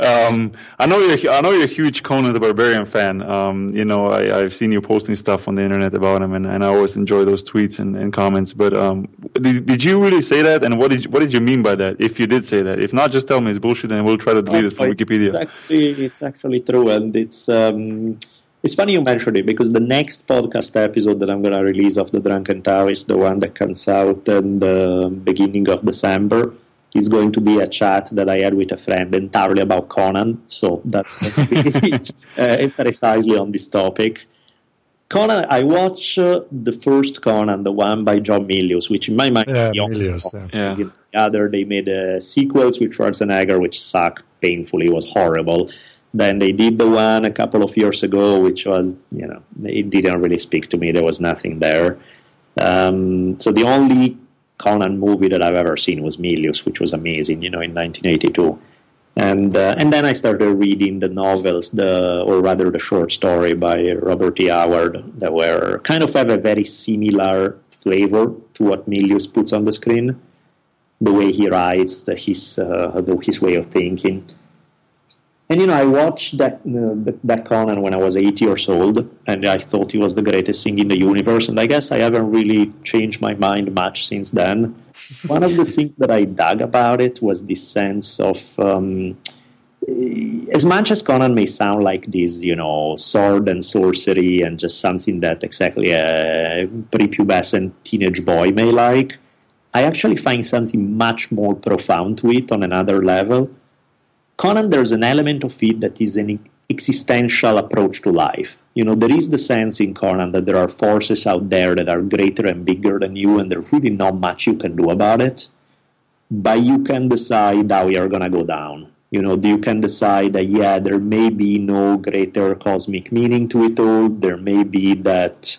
[LAUGHS] um, I know you're I know you're a huge Conan the Barbarian fan. Um, you know, I, have seen you posting stuff on the internet about him, and, and I always enjoy those tweets and, and comments. But um, did, did you really say that? And what did you, what did you mean by that? If you did say that, if not, just tell me it's bullshit, and we'll try to delete it from Wikipedia.
It's actually it's actually true, and it's. It's funny you mentioned it because the next podcast episode that I'm going to release of the Drunken Tao is the one that comes out in the beginning of December. Is going to be a chat that I had with a friend entirely about Conan, so that's [LAUGHS] uh, precisely on this topic. Conan, I watched uh, the first Conan, the one by John Milius, which in my mind,
Yeah, Milius,
Conan.
yeah.
The other, they made uh, sequels with Schwarzenegger, which sucked painfully, was horrible. Then they did the one a couple of years ago, which was, you know, it didn't really speak to me. There was nothing there. Um, so the only Conan movie that I've ever seen was Milius, which was amazing, you know, in 1982. And uh, and then I started reading the novels, the or rather the short story by Robert E. Howard that were kind of have a very similar flavor to what Milius puts on the screen, the way he writes, the, his uh, the, his way of thinking. And you know, I watched that uh, that Conan when I was eight years old, and I thought he was the greatest thing in the universe. And I guess I haven't really changed my mind much since then. [LAUGHS] One of the things that I dug about it was this sense of, um, as much as Conan may sound like this, you know, sword and sorcery and just something that exactly a prepubescent teenage boy may like. I actually find something much more profound to it on another level. Conan, there's an element of it that is an existential approach to life. You know, there is the sense in Conan that there are forces out there that are greater and bigger than you, and there's really not much you can do about it. But you can decide how you're going to go down. You know, you can decide that, yeah, there may be no greater cosmic meaning to it all. There may be that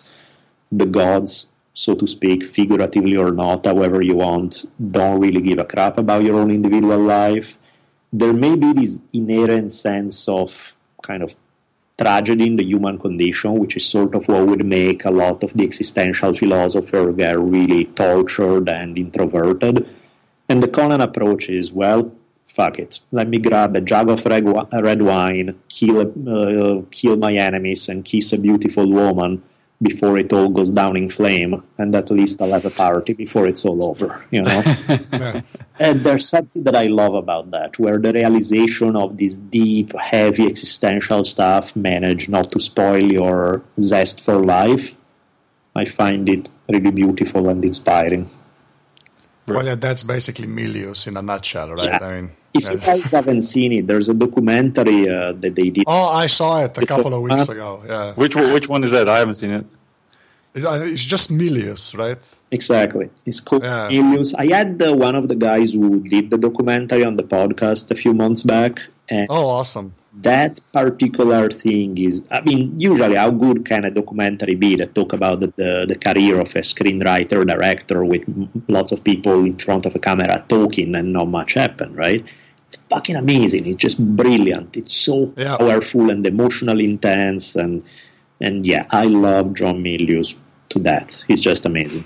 the gods, so to speak, figuratively or not, however you want, don't really give a crap about your own individual life there may be this inherent sense of kind of tragedy in the human condition, which is sort of what would make a lot of the existential philosophers get really tortured and introverted. And the Conan approach is, well, fuck it. Let me grab a jug of red, wine, kill, uh, kill my enemies, and kiss a beautiful woman before it all goes down in flame, and at least I'll have a party before it's all over, you know? [LAUGHS]
Yeah.
And there's something that I love about that, where the realization of this deep, heavy existential stuff managed not to spoil your zest for life. I find it really beautiful and inspiring.
Well, yeah, that's basically Milius in a nutshell, right?
Yeah.
I mean,
If you guys haven't seen it, there's a documentary uh, that they did.
oh, I saw it a
It's
couple
a-
of weeks ago. Yeah,
Which one- which one is that? I haven't seen it.
it's, uh, it's just Milius, right?
Exactly. It's called
Yeah.
Milius. I had uh, one of the guys who did the documentary on the podcast a few months back, and
Oh, awesome.
That particular thing is i mean usually how good can a documentary be that talk about the, the, the career of a screenwriter director with lots of people in front of a camera talking and not much happen right? It's fucking amazing. It's just brilliant. It's so
Yeah.
powerful and emotionally intense and and yeah i love john milius to death. He's just amazing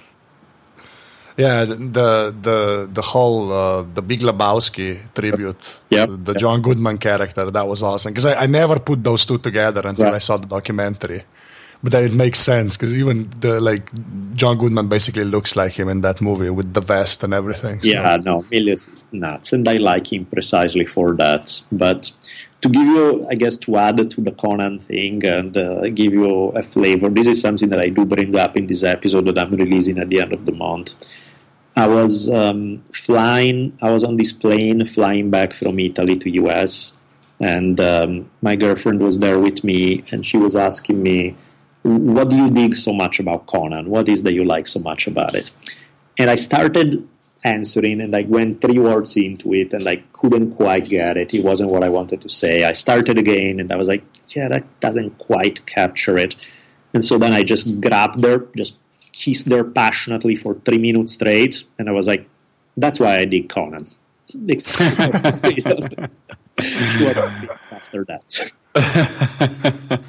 Yeah, the the the whole uh, the Big Lebowski tribute, the John Goodman character, that was awesome because I, I never put those two together until
Right.
I saw the documentary. But then it makes sense because even the like John Goodman basically looks like him in that movie with the vest and everything. so-
Yeah, no, Milius is nuts, and I like him precisely for that. But to give you, I guess, to add to the Conan thing and uh, give you a flavor, this is something that I do bring up in this episode that I'm releasing at the end of the month. I was um, flying, I was on this plane flying back from Italy to US, and um, my girlfriend was there with me, and she was asking me, What do you dig so much about Conan? What is that you like so much about it? and I started answering and I went three words into it and I couldn't quite get it. It wasn't what I wanted to say. I started again and I was like, yeah, that doesn't quite capture it. And so then I just grabbed her, just kissed her passionately for three minutes straight, and I was like, that's why I did Conan. [LAUGHS] Exactly. [LAUGHS] she was convinced after that. [LAUGHS]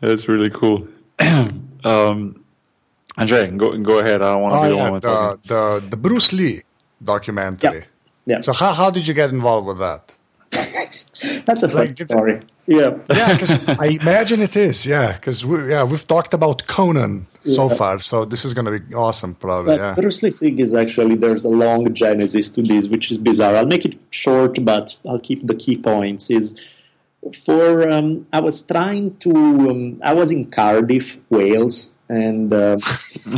That's really cool. [CLEARS THROAT] um, Anže, go go ahead. I don't want to
Oh
be the
yeah,
one
the,
talking.
the the Bruce Lee documentary.
Yeah,
So how how did you get involved with that?
That's a fun
like, it's-
story. Yeah.
Yeah, because [LAUGHS] I imagine it is. Yeah, because we, yeah we've talked about Conan so far, so this is gonna be awesome, probably.
But
yeah.
Bruce Lee thing is actually there's a long genesis to this, which is bizarre. I'll make it short, but I'll keep the key points. Is for um, I was trying to um, I was in Cardiff, Wales, and uh, [LAUGHS]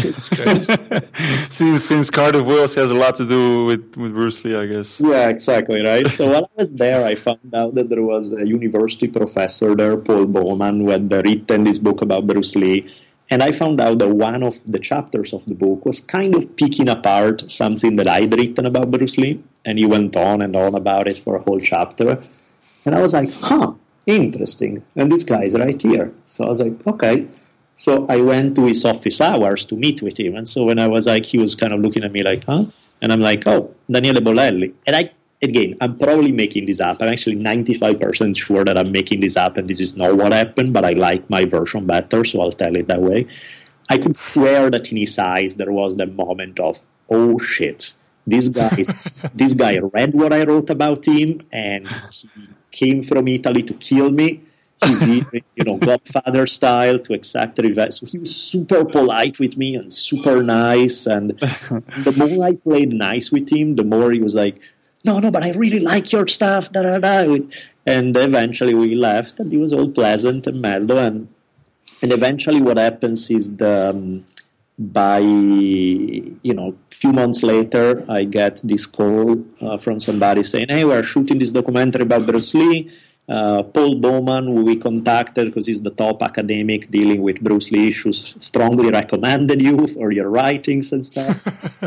since since Cardiff Wales has a lot to do with with Bruce Lee, I guess.
Yeah, exactly right. So while I was there, I found out that there was a university professor there, Paul Bowman, who had written this book about Bruce Lee. And I found out that one of the chapters of the book was kind of picking apart something that I'd written about Bruce Lee. And he went on and on about it for a whole chapter. And I was like, huh, interesting. And this guy is right here. So I was like, okay. So I went to his office hours to meet with him. And so when I was like, he was kind of looking at me like, huh? And I'm like, oh, Daniele Bolelli. And I, again, I'm probably making this up. I'm actually 95% sure that I'm making this up and this is not what happened, but I like my version better, so I'll tell it that way. I could swear that in his eyes there was the moment of, oh shit, this guy, [LAUGHS] this guy read what I wrote about him and he came from Italy to kill me [LAUGHS] you know, Godfather style to exact reverse. So he was super polite with me and super nice. And [LAUGHS] the more I played nice with him, the more he was like, no, no, but I really like your stuff. Da, da, da. And eventually we left, and he was all pleasant and mellow. And and eventually, what happens is the um, by you know a few months later, I get this call uh, from somebody saying, "Hey, we're shooting this documentary about Bruce Lee." Uh, Paul Bowman, who we contacted because he's the top academic dealing with Bruce Lee issues, strongly recommended you for your writings and stuff.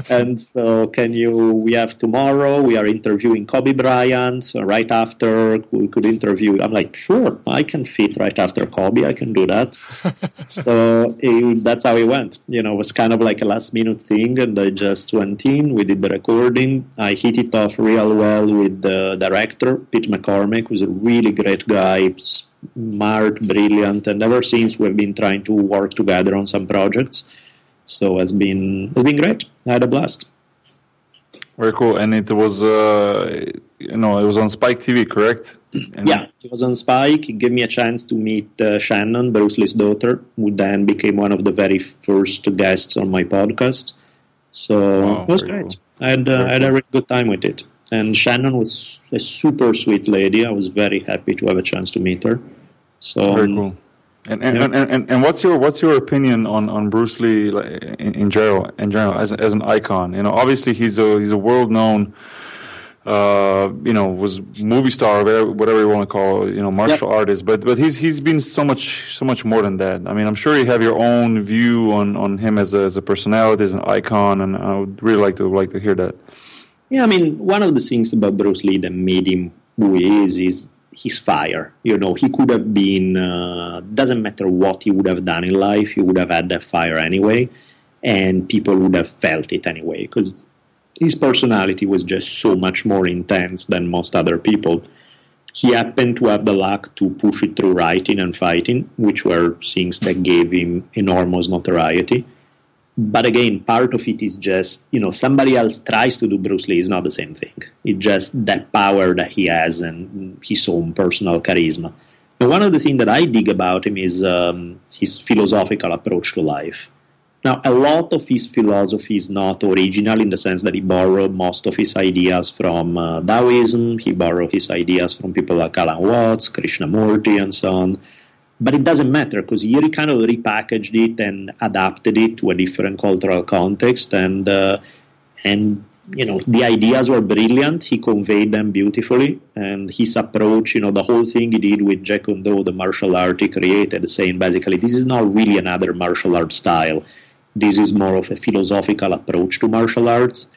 [LAUGHS] and so, can you? We have tomorrow. We are interviewing Kobe Bryant. So right after, we could interview. I'm like, sure, I can fit right after Kobe. I can do that. [LAUGHS] so it, that's how it went. You know, it was kind of like a last minute thing, and I just went in. We did the recording. I hit it off real well with the director, Pete McCormack, who's a really great guy, smart, brilliant, and ever since we've been trying to work together on some projects. So it's been it's been great. I had a blast.
Very cool, and it was uh, you know it was on Spike TV, correct?
And [CLEARS THROAT] yeah, it was on Spike. It gave me a chance to meet uh, Shannon, Bruce Lee's daughter, who then became one of the very first guests on my podcast. So oh, it was great. Cool. I had uh, I had a really good time with it. And Shannon was a super sweet lady. I was very happy to have a chance to meet her. So
very cool. And and, yeah. and, and, and, what's your what's your opinion on, on Bruce Lee in, in general in general as as an icon? You know, obviously he's a he's a world known, uh, you know, was movie star, whatever, whatever you want to call, it, you know, martial yep. artist. But but he's he's been so much so much more than that. I mean, I'm sure you have your own view on, on him as a as a personality, as an icon, and I would really like to like to hear that.
Yeah, I mean, one of the things about Bruce Lee that made him who he is is his fire. You know, he could have been, uh, doesn't matter what he would have done in life, he would have had that fire anyway, and people would have felt it anyway, because his personality was just so much more intense than most other people. He happened to have the luck to push it through writing and fighting, which were things that gave him enormous notoriety but again, part of it is just, you know, somebody else tries to do Bruce Lee is not the same thing. It's just that power that he has and his own personal charisma. And one of the things that I dig about him is um, his philosophical approach to life. Now, a lot of his philosophy is not original in the sense that he borrowed most of his ideas from uh, Taoism, he borrowed his ideas from people like Alan Watts, Krishnamurti, and so on but it doesn't matter because he kind of repackaged it and adapted it to a different cultural context and uh, and you know the ideas were brilliant. He conveyed them beautifully and his approach you know the whole thing he did with Jeet Kune Do the martial art he created saying basically this is not really another martial art style. This is more of a philosophical approach to martial arts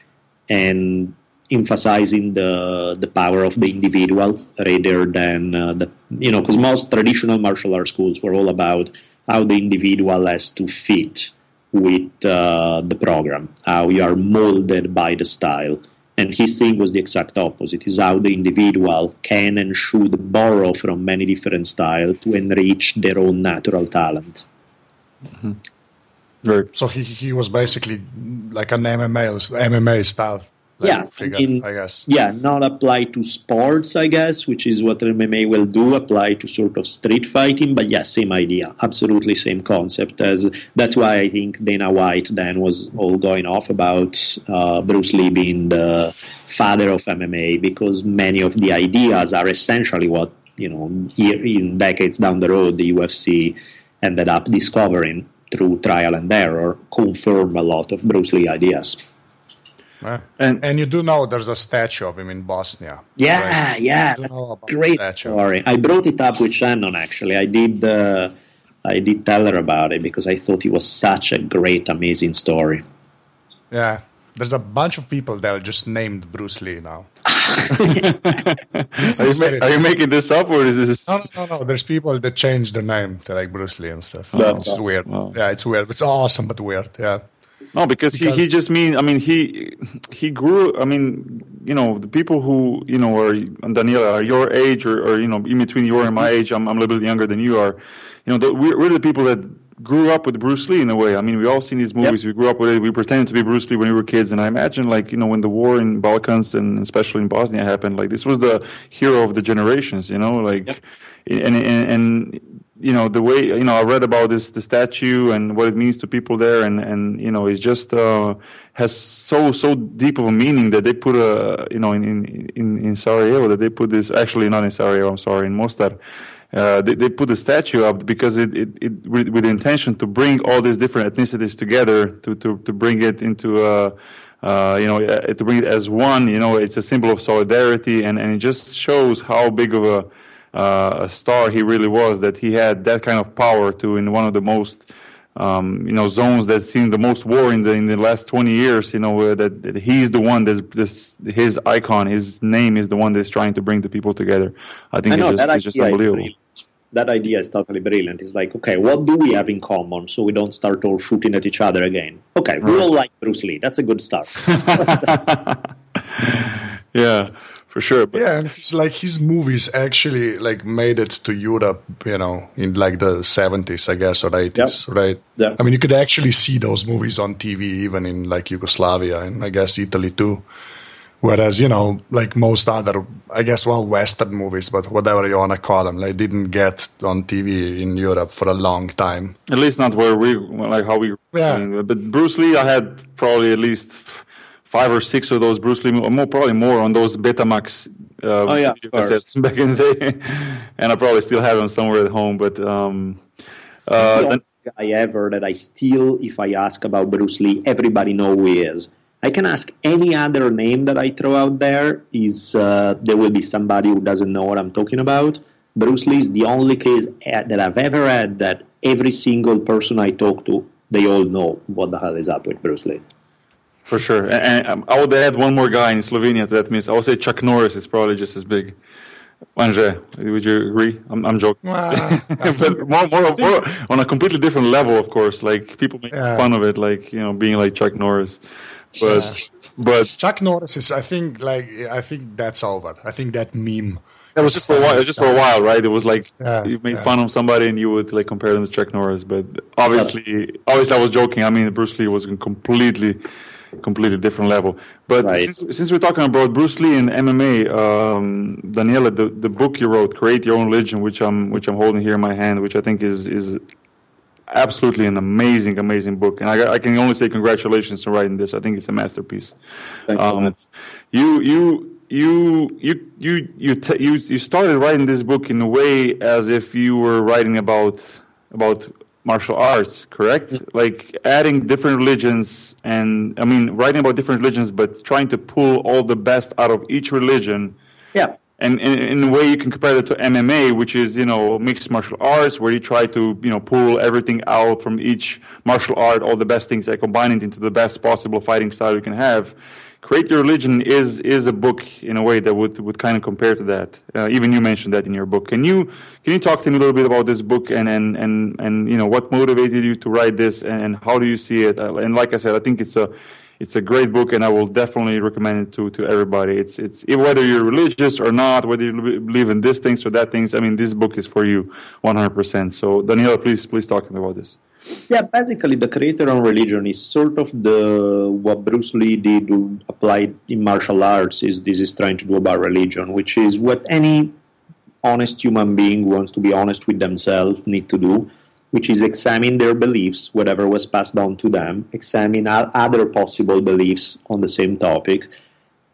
and emphasizing the the power of the individual rather than uh, the you know because most traditional martial arts schools were all about how the individual has to fit with uh, the program, how you are molded by the style. And his thing was the exact opposite: is how the individual can and should borrow from many different styles to enrich their own natural talent.
Mm-hmm. Right. So he he was basically like an MMA MMA style
yeah,
figure, I, guess.
Yeah, not apply to sports, I guess, which is what MMA will do, apply to sort of street fighting. But yeah, same idea, absolutely same concept. As that's why I think Dana White then was all going off about uh, Bruce Lee being the father of MMA because many of the ideas are essentially what you know in decades down the road the UFC ended up discovering through trial and error, confirm a lot of Bruce Lee ideas.
Yeah. And, and you do know there's a statue of him in Bosnia.
Yeah, right? yeah, that's a great story. I brought it up with Shannon actually. I did. Uh, I did tell her about it because I thought it was such a great, amazing story.
Yeah, there's a bunch of people that are just named Bruce Lee now. [LAUGHS]
are, you ma- are, you making this up or is this?
No, no, no. There's people that change their name to like Bruce Lee and stuff. Oh, it's weird. Oh. Yeah, it's weird. It's awesome, but weird. Yeah.
No, because, because he, he just means. I mean, he he grew. I mean, you know, the people who you know are Daniele are your age or, or you know in between your and my age. I'm I'm a little bit younger than you are. You know, the, we're, we're the people that grew up with Bruce Lee in a way. I mean, we all seen these movies. Yep. We grew up with it. We pretended to be Bruce Lee when we were kids. And I imagine, like, you know, when the war in Balkans and especially in Bosnia happened, like, this was the hero of the generations, you know, like, yep. and, and, and, you know, the way, you know, I read about this, the statue and what it means to people there. And, and, you know, it just, uh, has so, so deep of a meaning that they put a, you know, in, in, in Sarajevo, that they put this, actually not in Sarajevo, I'm sorry, in Mostar uh, they, they, put the statue up because it, it, it with, with, the intention to bring all these different ethnicities together to, to, to bring it into uh, uh, you know uh, to bring it as one you know it's a symbol of solidarity and, and it just shows how big of a, uh, a star he really was that he had that kind of power to in one of the most um, you know zones that seen the most war in the in the last 20 years you know that, that, he's the one that's this his icon his name is the one that's trying to bring the people together i think I know, it's just, it's just unbelievable
that idea is totally brilliant. It's like, okay, what do we have in common so we don't start all shooting at each other again? Okay, we all like Bruce Lee. That's a good start. [LAUGHS] [LAUGHS]
yeah, for sure.
But. Yeah, and it's like his movies actually like made it to Europe, you know, in like the seventies, I guess, or eighties, yep. right? Yeah. I mean, you could actually see those movies on TV, even in like Yugoslavia and I guess Italy too. Whereas, you know, like most other, I guess, well, Western movies, but whatever you want to call them, they didn't get on TV in Europe for a long time.
At least not where we, like how we.
Yeah.
Uh, but Bruce Lee, I had probably at least five or six of those Bruce Lee, more probably more on those Betamax uh, oh, yeah, cassettes [LAUGHS] back in the day, and I probably still have them somewhere at home. But um,
uh, the guy ever that I still, if I ask about Bruce Lee, everybody know who he is. I can ask any other name that I throw out there. Is uh, there will be somebody who doesn't know what I'm talking about? Bruce Lee is the only case that I've ever had that every single person I talk to, they all know what the hell is up with Bruce Lee.
For sure, and, and I would add one more guy in Slovenia to that means I would say Chuck Norris is probably just as big. Anže, would you agree? I'm, I'm joking, uh, [LAUGHS] but more, more, more, on a completely different level, of course. Like people make yeah. fun of it, like you know, being like Chuck Norris. But yeah. but
Chuck Norris is I think like I think that's over. I think that meme.
That was just for a while. Just for a while, right? It was like yeah, you made fun of somebody and you would like compare them to Chuck Norris. But obviously, obviously, I was joking. I mean, Bruce Lee was completely, completely different level. But right. since, since, we're talking about Bruce Lee and MMA, um, Daniele, the, the book you wrote, "Create Your Own Religion," which I'm which I'm holding here in my hand, which I think is is absolutely an amazing, amazing book, and I, I, can only say congratulations on writing this. I think it's a masterpiece.
Um,
you, you, you, you, you, you, t- you, you started writing this book in a way as if you were writing about about martial arts, correct? Like adding different religions, and I mean, writing about different religions, but trying to pull all the best out of each religion.
Yeah
and in, in, a way you can compare that to MMA, which is you know mixed martial arts, where you try to you know pull everything out from each martial art, all the best things, and combine it into the best possible fighting style you can have. Create Your Religion is is a book in a way that would, would kind of compare to that. Uh, even you mentioned that in your book. Can you can you talk to me a little bit about this book and and and, and you know what motivated you to write this and, and how do you see it? Uh, and like I said, I think it's a it's a great book, and I will definitely recommend it to, to everybody. It's it's whether you're religious or not, whether you believe in this things or that things. I mean, this book is for you, 100%. So, Daniele, please please talk to me about this.
Yeah, basically, the Create Your Own Religion is sort of the what Bruce Lee did applied in martial arts. Is this is trying to do about religion, which is what any honest human being wants to be honest with themselves need to do which is examine their beliefs, whatever was passed down to them, examine other possible beliefs on the same topic,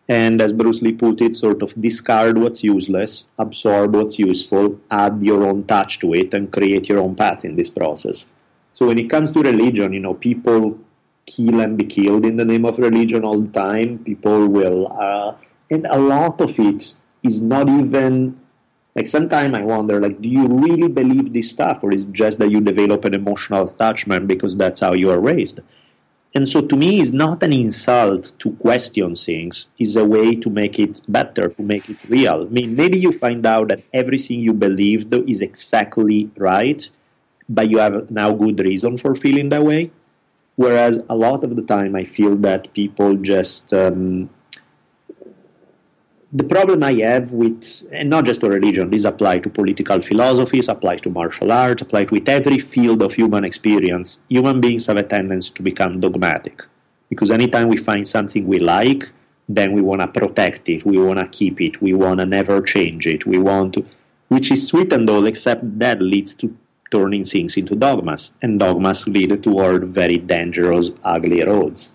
and as Bruce Lee put it, sort of discard what's useless, absorb what's useful, add your own touch to it, and create your own path in this process. So when it comes to religion, you know, people kill and be killed in the name of religion all the time. People will, uh, and a lot of it is not even like sometimes I wonder, like, do you really believe this stuff, or is just that you develop an emotional attachment because that's how you are raised? And so, to me, it's not an insult to question things; it's a way to make it better, to make it real. I mean, maybe you find out that everything you believed is exactly right, but you have now good reason for feeling that way. Whereas a lot of the time, I feel that people just um, the problem I have with, and not just to religion, this applies to political philosophies, applies to martial arts, applies with every field of human experience. Human beings have a tendency to become dogmatic. Because anytime we find something we like, then we want to protect it, we want to keep it, we want to never change it, we want to, which is sweet and all, except that leads to turning things into dogmas, and dogmas lead toward very dangerous, ugly roads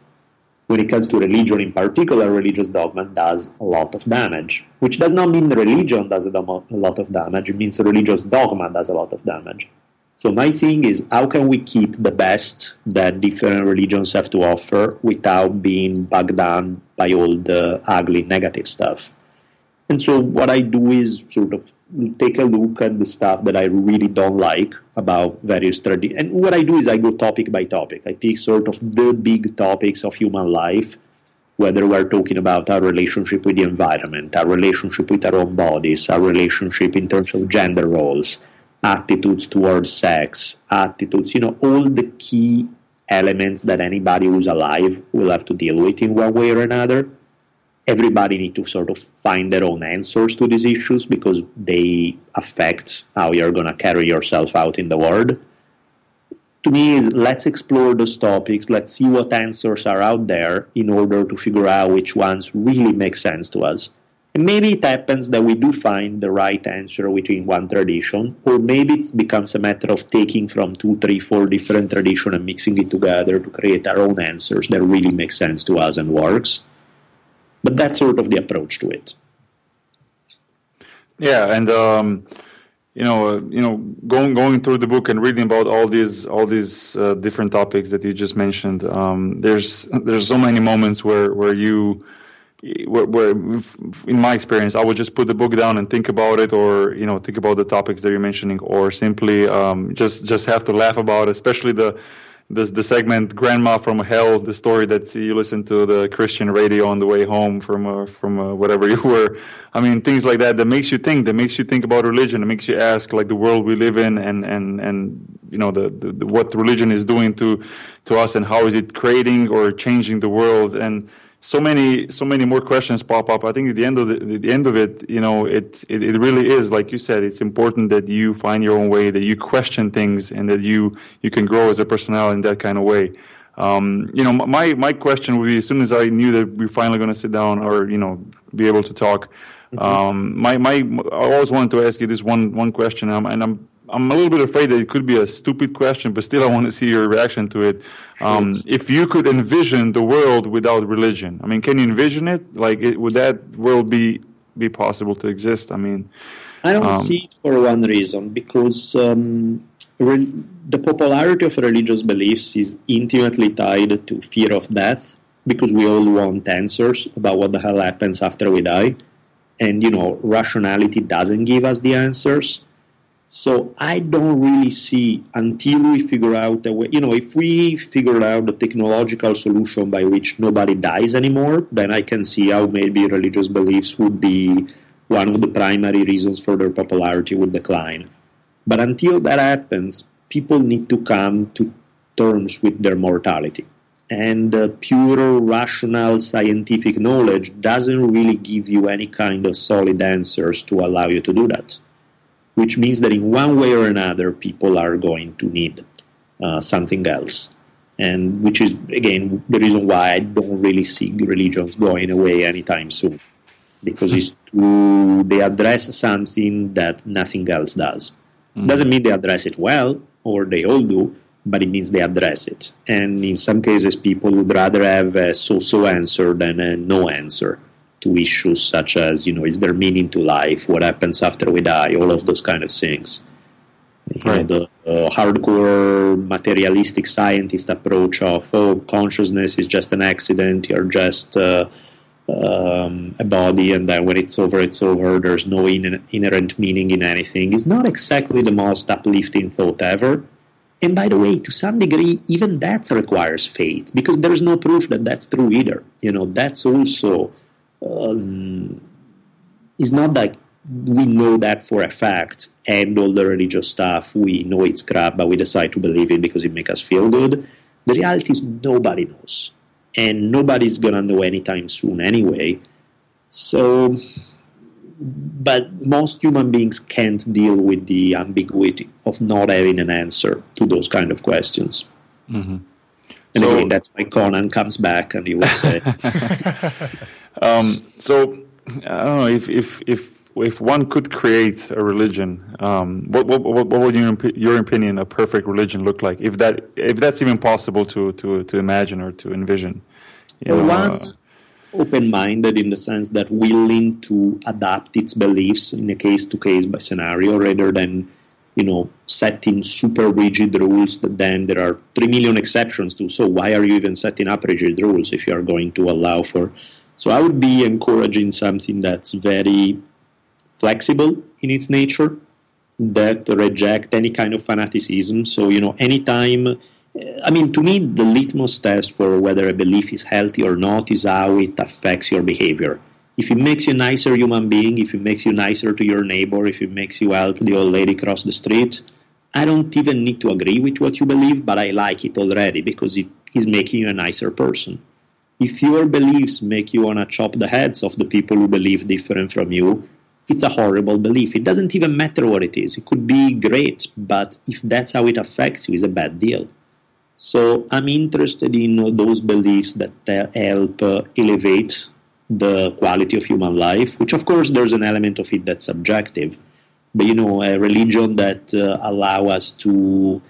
when it comes to religion in particular, religious dogma does a lot of damage, which does not mean religion does a lot of damage. It means religious dogma does a lot of damage. So my thing is, how can we keep the best that different religions have to offer without being bogged down by all the ugly negative stuff? And so what I do is sort of take a look at the stuff that I really don't like about various traditions. And what I do is I go topic by topic. I take sort of the big topics of human life, whether we're talking about our relationship with the environment, our relationship with our own bodies, our relationship in terms of gender roles, attitudes towards sex, attitudes, you know, all the key elements that anybody who's alive will have to deal with in one way or another everybody need to sort of find their own answers to these issues because they affect how you're going to carry yourself out in the world. To me is let's explore those topics. Let's see what answers are out there in order to figure out which ones really make sense to us. And maybe it happens that we do find the right answer within one tradition or maybe it becomes a matter of taking from two three four different traditions and mixing it together to create our own answers that really make sense to us and works but that's sort of the approach to it.
Yeah, and um, you know, uh, you know, going going through the book and reading about all these all these uh, different topics that you just mentioned, um, there's there's so many moments where where you. Where, where, in my experience, I would just put the book down and think about it, or you know, think about the topics that you're mentioning, or simply um, just just have to laugh about, it, especially the the the segment "Grandma from Hell," the story that you listen to the Christian radio on the way home from uh, from uh, whatever [LAUGHS] you were. I mean, things like that that makes you think, that makes you think about religion, it makes you ask like the world we live in, and and and you know the, the, the what religion is doing to to us, and how is it creating or changing the world, and so many so many more questions pop up. I think at the end of the, the end of it, you know, it, it, it really is like you said. It's important that you find your own way, that you question things, and that you you can grow as a personality in that kind of way. Um, you know, my my question would be as soon as I knew that we are finally going to sit down or you know be able to talk. Mm-hmm. Um, my my I always wanted to ask you this one one question, um, and I'm I'm a little bit afraid that it could be a stupid question, but still, I want to see your reaction to it. Um, if you could envision the world without religion, I mean, can you envision it? Like, it, would that world be be possible to exist? I mean,
I don't um, see it for one reason because um, re- the popularity of religious beliefs is intimately tied to fear of death because we all want answers about what the hell happens after we die, and you know, rationality doesn't give us the answers. So I don't really see until we figure out a way. You know, if we figure out the technological solution by which nobody dies anymore, then I can see how maybe religious beliefs would be one of the primary reasons for their popularity would decline. But until that happens, people need to come to terms with their mortality. And uh, pure rational scientific knowledge doesn't really give you any kind of solid answers to allow you to do that which means that in one way or another, people are going to need uh, something else. And which is, again, the reason why I don't really see religions going away anytime soon. Because it's too, they address something that nothing else does. Mm. Doesn't mean they address it well, or they all do, but it means they address it. And in some cases, people would rather have a so so answer than a no answer to issues such as, you know, is there meaning to life? What happens after we die? All of those kind of things. You know, the uh, hardcore materialistic scientist approach of oh consciousness is just an accident you're just uh, um, a body and then when it's over it's over there's no in- inherent meaning in anything is not exactly the most uplifting thought ever and by the way to some degree even that requires faith because there's no proof that that's true either you know that's also um, it's not like we know that for a fact and all the religious stuff we know it's crap but we decide to believe it because it makes us feel good. The reality is nobody knows. And nobody's gonna know anytime soon anyway. So but most human beings can't deal with the ambiguity of not having an answer to those kind of questions. And
So-
again that's why conan comes back and he will say [LAUGHS] [LAUGHS]
Um, so I don't know if if if if one could create a religion, um, what, what what what would your your opinion a perfect religion look like? If that if that's even possible to to to imagine or to envision, you know,
one
uh,
open-minded in the sense that willing to adapt its beliefs in a case-to-case by scenario rather than you know setting super rigid rules that then there are 3 million exceptions to so why are you even setting up rigid rules if you are going to allow for so i would be encouraging something that's very flexible in its nature that reject any kind of fanaticism so you know anytime I mean, to me, the litmus test for whether a belief is healthy or not is how it affects your behavior. If it makes you a nicer human being, if it makes you nicer to your neighbor, if it makes you help the old lady cross the street, I don't even need to agree with what you believe, but I like it already because it is making you a nicer person. If your beliefs make you want to chop the heads of the people who believe different from you, it's a horrible belief. It doesn't even matter what it is. It could be great, but if that's how it affects you, it's a bad deal. So I'm interested in those beliefs that help uh, elevate the quality of human life, which of course there's an element of it that's subjective. But you know, a religion that uh, allow us to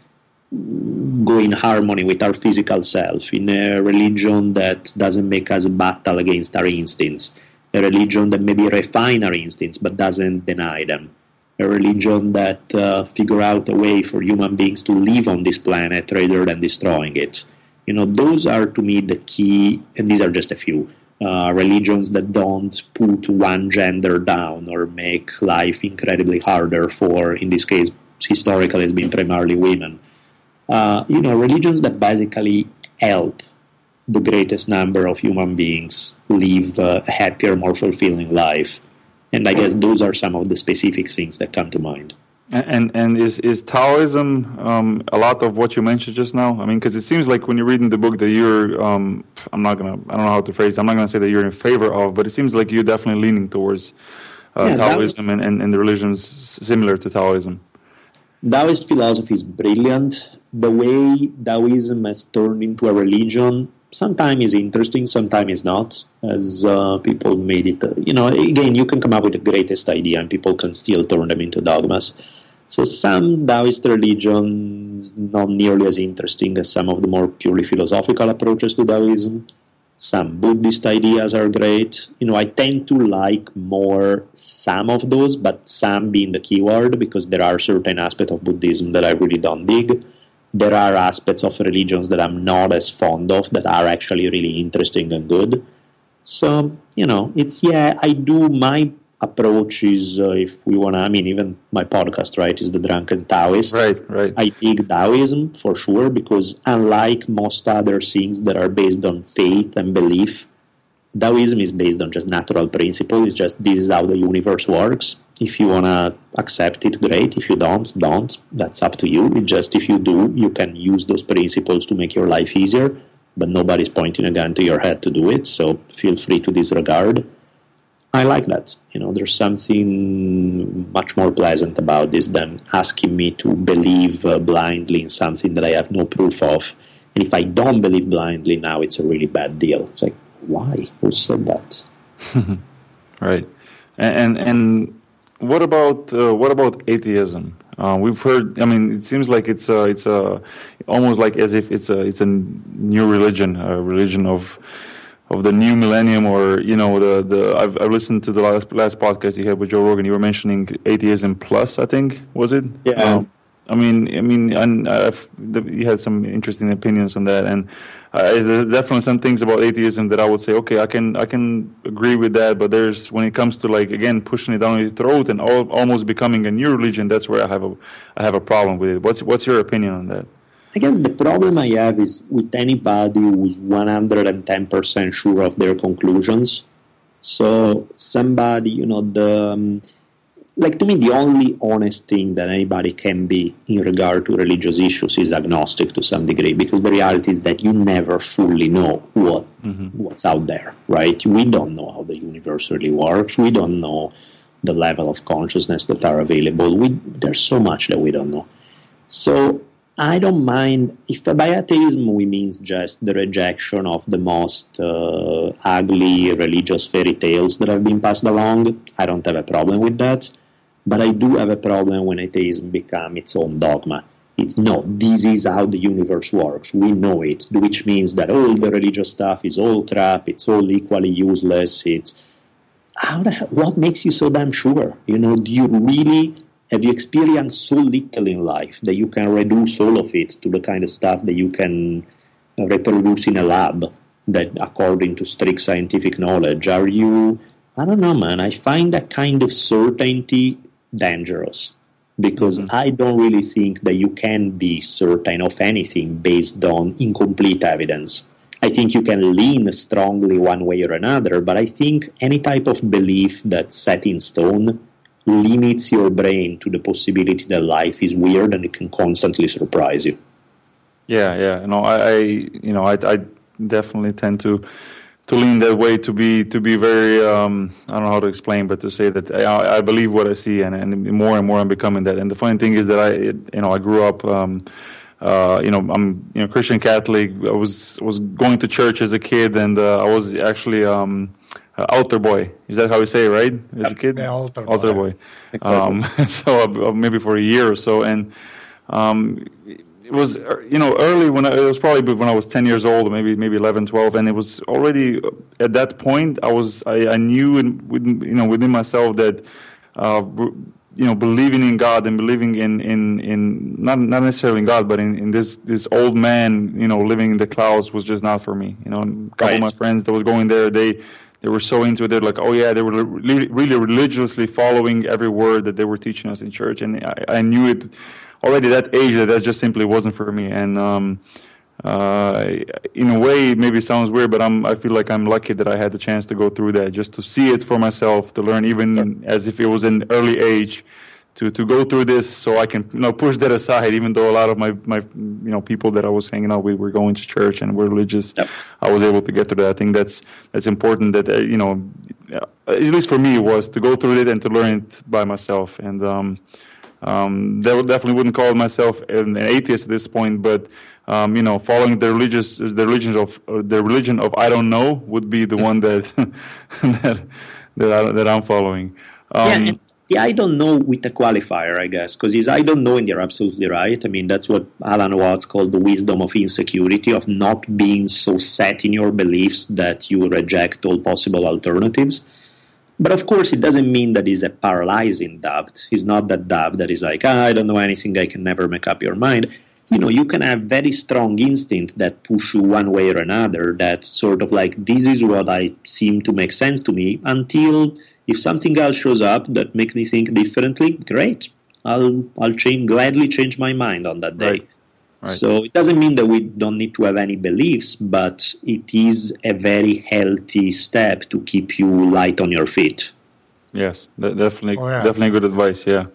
go in harmony with our physical self, in a religion that doesn't make us battle against our instincts, a religion that maybe refine our instincts but doesn't deny them, a religion that uh, figure out a way for human beings to live on this planet rather than destroying it. You know, those are to me the key, and these are just a few. Uh, religions that don't put one gender down or make life incredibly harder for, in this case, historically it's been primarily women. Uh, you know, religions that basically help the greatest number of human beings live a happier, more fulfilling life. And I guess those are some of the specific things that come to mind.
and and is is Taoism um, a lot of what you mentioned just now? I mean, because it seems like when you're reading the book that you're, um, I'm not gonna, I don't know how to phrase. it. I'm not gonna say that you're in favor of, but it seems like you're definitely leaning towards uh,
Yeah, was-
Taoism and, and, and the religions similar to Taoism.
Taoist philosophy is brilliant. The way Taoism has turned into a religion sometimes is interesting, sometimes is not. As uh, people made it, uh, you know, again, you can come up with the greatest idea and people can still turn them into dogmas. So some Taoist religions not nearly as interesting as some of the more purely philosophical approaches to Taoism. Some Buddhist ideas are great. You know, I tend to like more some of those, but some being the keyword because there are certain aspects of Buddhism that I really don't dig. There are aspects of religions that I'm not as fond of that are actually really interesting and good. So, you know, it's, yeah, I do my approach is uh, if we want to, I mean, even my podcast, right, is the Drunken Taoist.
Right, right.
I dig Taoism for sure because unlike most other things that are based on faith and belief, Taoism is based on just natural principle. It's just this is how the universe works. If you wanna accept it, great. If you don't, don't. That's up to you. It's just if you do, you can use those principles to make your life easier. But nobody's pointing a gun to your head to do it. So feel free to disregard. I like that. You know, there's something much more pleasant about this than asking me to believe uh, blindly in something that I have no proof of. And if I don't believe blindly now, it's a really bad deal. It's like, why? Who said that? [LAUGHS]
Right, and and, what about uh, what about atheism? Uh, we've heard. I mean, it seems like it's a it's a almost like as if it's a it's a new religion, a religion of of the new millennium, or you know, the the I've, I've listened to the last last podcast you had with Joe Rogan. You were mentioning atheism plus, I think, was it?
Yeah.
Um, I mean, I mean, and I've, you had some interesting opinions on that, and uh, there's definitely some things about atheism that I would say, okay, I can I can agree with that, but there's when it comes to like again pushing it down your throat and all, almost becoming a new religion, that's where I have a I have a problem with it. What's what's your opinion on that?
I guess the problem I have is with anybody who's 110% sure of their conclusions. So somebody, you know, the um, like to me, the only honest thing that anybody can be in regard to religious issues is agnostic to some degree, because the reality is that you never fully know what mm-hmm. what's out there, right? We don't know how the universe really works. We don't know the level of consciousness that are available. We, there's so much that we don't know. So I don't mind if by atheism we means just the rejection of the most uh, ugly religious fairy tales that have been passed along. I don't have a problem with that. But I do have a problem when atheism becomes its own dogma. It's no, this is how the universe works. We know it, which means that all the religious stuff is all crap. It's all equally useless. It's how the hell, what makes you so damn sure? You know, do you really have you experienced so little in life that you can reduce all of it to the kind of stuff that you can reproduce in a lab that according to strict scientific knowledge are you i don't know man i find that kind of certainty dangerous because mm-hmm. I don't really think that you can be certain of anything based on incomplete evidence. I think you can lean strongly one way or another, but I think any type of belief that's set in stone limits your brain to the possibility that life is weird and it can constantly surprise you.
Yeah, yeah. No, I, I you know, I, I definitely tend to to lean that way to be to be very um, I don't know how to explain, but to say that I, I believe what I see, and, and more and more I'm becoming that. And the funny thing is that I you know I grew up. Um, uh, you know, I'm you know Christian Catholic. I was was going to church as a kid, and uh, I was actually um, uh, altar boy. Is that how we say it, right? As a kid,
yeah, altar,
altar boy. boy. Exactly. Um, [LAUGHS] so uh, maybe for a year or so, and um, it was uh, you know early when I, it was probably when I was 10 years old maybe maybe 11 12 and it was already uh, at that point I was I, I knew in, within, you know within myself that uh, you know believing in God and believing in in in not not necessarily in God but in, in this this old man you know living in the clouds was just not for me you know a couple right. of my friends that was going there they they were so into it they're like oh yeah they were really, really religiously following every word that they were teaching us in church and I, I knew it already that age that that just simply wasn't for me. And um, uh, in a way, maybe it sounds weird, but I'm I feel like I'm lucky that I had the chance to go through that, just to see it for myself, to learn even as if it was an early age. To, to go through this so I can you know push that aside even though a lot of my, my you know people that I was hanging out with were going to church and were religious yep. I was able to get through that I think that's that's important that uh, you know at least for me was to go through it and to learn it by myself and um, um, definitely wouldn't call myself an atheist at this point, but um, you know, following the religious, the religion of uh, the religion of I don't know would be the one that [LAUGHS] that that, I, that I'm following.
Um, yeah, yeah, I don't know with a qualifier, I guess, because he's I don't know, and you're absolutely right. I mean, that's what Alan Watts called the wisdom of insecurity, of not being so set in your beliefs that you reject all possible alternatives. But of course, it doesn't mean that he's a paralyzing doubt. He's not that doubt that is like, ah, I don't know anything, I can never make up your mind. You know, you can have very strong instinct that push you one way or another, that sort of like, this is what I seem to make sense to me, until if something else shows up that makes me think differently, great. I'll, I'll change, gladly change my mind on that day. Right. Right. So it doesn't mean that we don't need to have any beliefs, but it is a very healthy step to keep you light on your feet.
Yes, definitely, oh, yeah. definitely good advice. Yeah.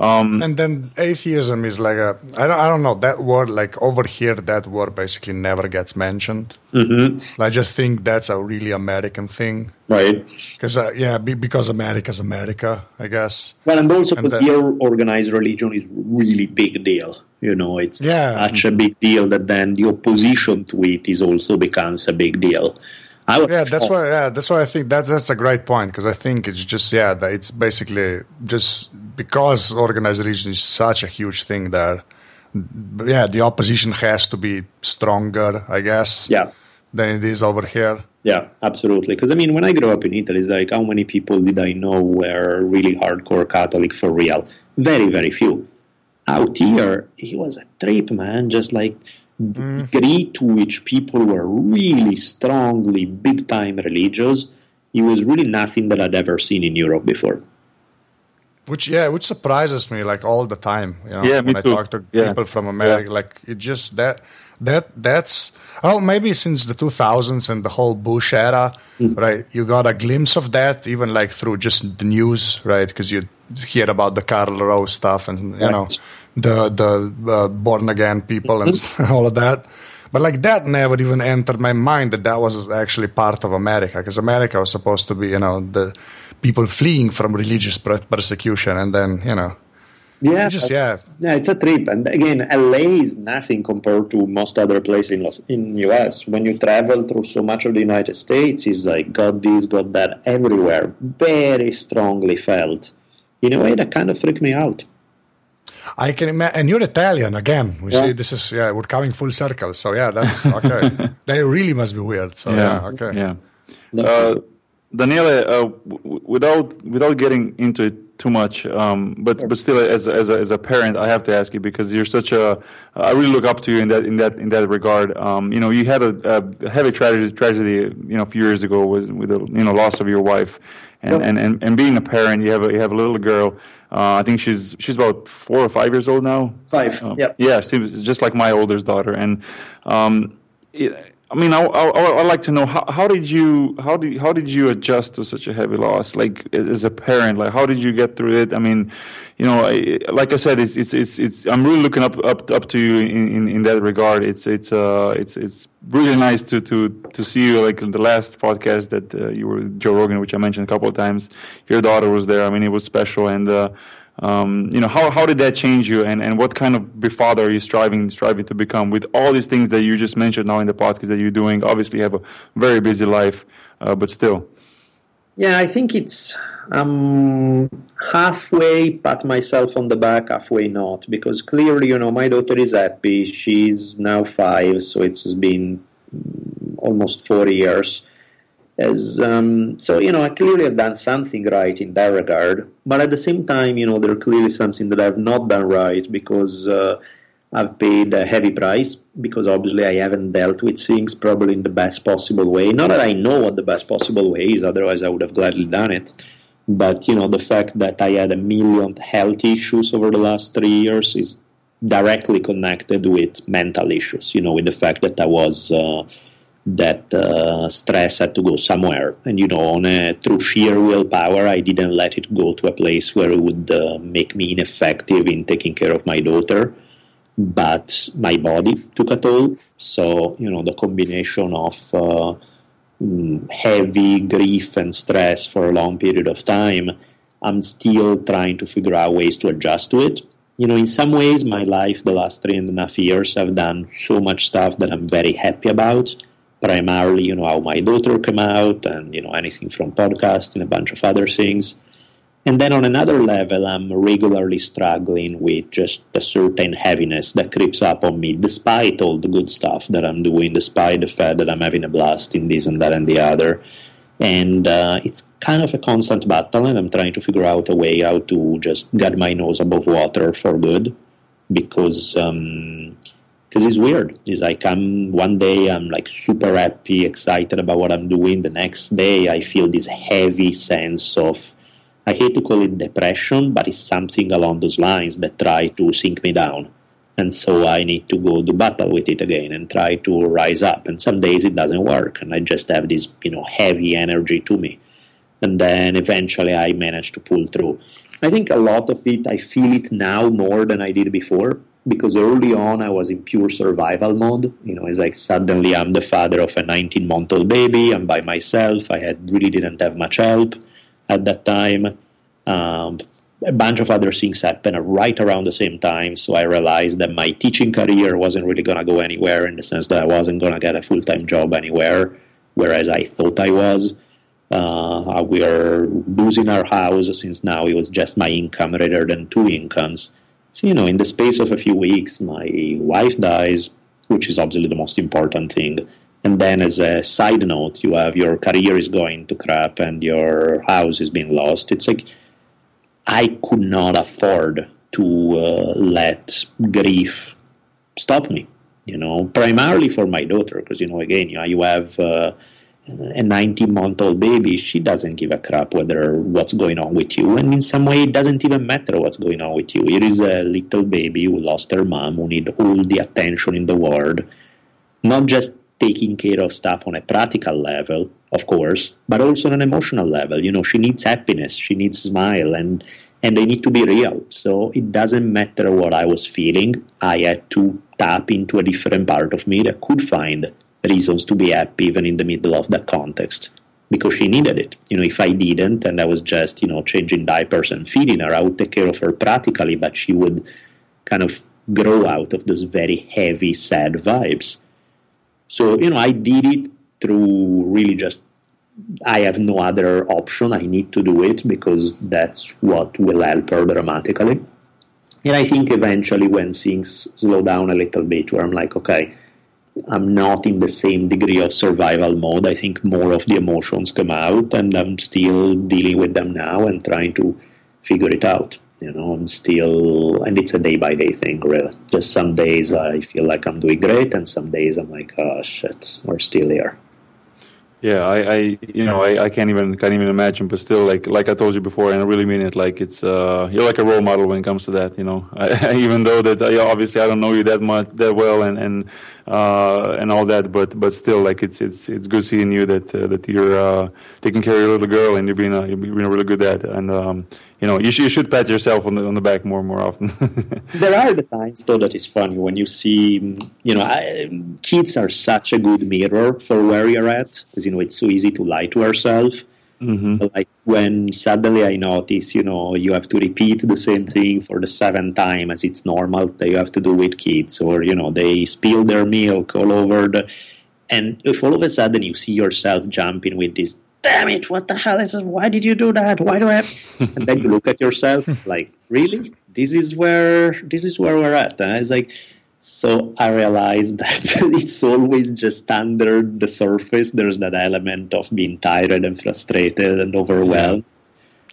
Um, and then atheism is like a I don't I don't know that word like over here that word basically never gets mentioned. Mm-hmm. I just think that's a really American thing,
right?
Because uh, yeah, be, because America's America, I guess.
Well, and also because here organized religion is really big deal. You know, it's yeah. such a big deal that then the opposition to it is also becomes a big deal.
yeah, that's why. Yeah, that's why I think that's that's a great point because I think it's just yeah, that it's basically just because organized religion is such a huge thing there. Yeah, the opposition has to be stronger, I guess.
Yeah.
Than it is over here.
Yeah, absolutely. Because I mean, when I grew up in Italy, it's like how many people did I know were really hardcore Catholic for real? Very, very few. out here, it was a trip, man. Just like
Mm.
degree to which people were really strongly, big time religious, it was really nothing that I'd ever seen in Europe before.
Which yeah, which surprises me like all the time. You know,
Yeah, me
when I talk to
Yeah.
people from America, like it just that that that's oh maybe since the 2000s and the whole Bush era,
Mm.
right? You got a glimpse of that even like through just the news, right? Because you hear about the Karl Rove stuff and you
Right.
know the the uh, born again people and
Mm-hmm. [LAUGHS]
all of that. But like that never even entered my mind that that was actually part of America because America was supposed to be, you know, the people fleeing from religious persecution, and then you know,
Yeah,
just- yeah.
yeah, it's a trip, and again, LA is nothing compared to most other places in Los, in US. When you travel through so much of the United States, it's like got this, got that everywhere, very strongly felt. In a way, that kind of freaked me out.
I can imagine. And you're Italian again. We
Yeah.
see this is yeah, we're coming full circle. So yeah, that's okay. [LAUGHS] they really must be weird. So yeah, okay.
Yeah. Uh, Daniele, uh, w- without without getting into it too much, um, but but still, as a- as a, as a parent, I have to ask you because you're such a. I really look up to you in that in that in that regard. Um, you know, you had a, a heavy tragedy tragedy. You know, a few years ago was with the you know loss of your wife, and
Yep.
and, and, and being a parent, you have a, you have a little girl. Uh, I think she's she's about four or five years old now.
Five,
Um,
yep.
Yeah, seems just like my oldest daughter, and um, it, I mean, I, I, I'd like to know how, how did you how did how did you adjust to such a heavy loss? Like as a parent, like how did you get through it? I mean, you know, I, like I said, it's it's it's, it's I'm really looking up up up to you in, in, in that regard. It's it's uh it's it's really nice to to to see you like in the last podcast that uh, you were with Joe Rogan, which I mentioned a couple of times. Your daughter was there. I mean, it was special and. Uh, um, you know how, how did that change you and, and what kind of father are you striving striving to become with all these things that you just mentioned now in the podcast that you're doing obviously you have a very busy life uh, but still
Yeah, I think it's um, halfway pat myself on the back, halfway not, because clearly, you know, my daughter is happy. She's now five, so it's been almost four years. As um, so, you know, I clearly have done something right in that regard, but at the same time, you know, there are clearly something that I've not done right because uh, I've paid a heavy price because obviously I haven't dealt with things probably in the best possible way. Not that I know what the best possible way is, otherwise I would have gladly done it. But you know, the fact that I had a million health issues over the last three years is directly connected with mental issues. You know, with the fact that I was uh, that uh, stress had to go somewhere, and you know, on a through sheer willpower, I didn't let it go to a place where it would uh, make me ineffective in taking care of my daughter but my body took a toll. So, you know, the combination of uh, mm, heavy grief and stress for a long period of time, I'm still trying to figure out ways to adjust to it. You know, in some ways, my life, the last three and a half years, I've done so much stuff that I'm very happy about. Primarily, you know, how my daughter came out and, you know, anything from podcast and a bunch of other things. And then on another level, I'm regularly struggling with just a certain heaviness that creeps up on me, despite all the good stuff that I'm doing, despite the fact that I'm having a blast in this and that and the other. And uh, it's kind of a constant battle, and I'm trying to figure out a way how to just get my nose above water for good, because um, cause it's weird. It's like I'm one day I'm like super happy, excited about what I'm doing. The next day I feel this heavy sense of I hate to call it depression, but it's something along those lines that try to sink me down. And so I need to go to battle with it again and try to rise up. And some days it doesn't work, and I just have this, you know, heavy energy to me. And then eventually I manage to pull through. I think a lot of it, I feel it now more than I did before because early on I was in pure survival mode. You know, it's like suddenly I'm the father of a 19 month old baby. I'm by myself. I had really didn't have much help at that time. Um, a bunch of other things happened right around the same time, so I realized that my teaching career wasn't really going to go anywhere in the sense that I wasn't going to get a full time job anywhere, whereas I thought I was. Uh, we are losing our house since now it was just my income rather than two incomes. So, you know, in the space of a few weeks, my wife dies, which is obviously the most important thing. And then, as a side note, you have your career is going to crap and your house is being lost. It's like I could not afford to uh, let grief stop me. You know, primarily for my daughter, because you know, again, you, know, you have uh, a 19 month old baby. She doesn't give a crap whether what's going on with you, and in some way, it doesn't even matter what's going on with you. It is a little baby who lost her mom, who needs all the attention in the world, not just taking care of stuff on a practical level, of course, but also on an emotional level. You know, she needs happiness, she needs smile, and and they need to be real. So it doesn't matter what I was feeling. I had to tap into a different part of me that could find reasons to be happy even in the middle of that context because she needed it. You know, if I didn't and I was just, you know, changing diapers and feeding her, I would take care of her practically, but she would kind of grow out of those very heavy, sad vibes. So, you know, I did it through really just I have no other option. I need to do it because that's what will help her dramatically. And I think eventually when things slow down a little bit, where I'm like, okay, I'm not in the same degree of survival mode. I think more of the emotions come out, and I'm still dealing with them now and trying to figure it out. You know, I'm still, and it's a day by day thing, really. Just some days I feel like I'm doing great, and some days I'm like, oh shit, we're still here.
Yeah, I, I you know, I, I can't even can't even imagine, but still, like like I told you before, and I really mean it. Like it's uh, you're like a role model when it comes to that. You know, [LAUGHS] I, even though that I, obviously I don't know you that much that well, and and uh, and all that, but but still, like it's it's it's good seeing you that uh, that you're uh, taking care of your little girl, and you're being uh, you're being really good it. and um, you know, you should, you should pat yourself on the on the back more and more often. [LAUGHS]
there are the times though that is funny when you see, you know, I, kids are such a good mirror for where you're at because you know it's so easy to lie to ourselves. Mm-hmm. Like when suddenly I notice, you know, you have to repeat the same thing for the seventh time as it's normal that you have to do with kids, or you know, they spill their milk all over the. And if all of a sudden you see yourself jumping with this damn it, what the hell is it? Why did you do that? Why do I have? [LAUGHS] and then you look at yourself like, really? This is where this is where we're at. And it's like, so I realized [LAUGHS] that it's always just under the surface. There's that element of being tired and frustrated and overwhelmed.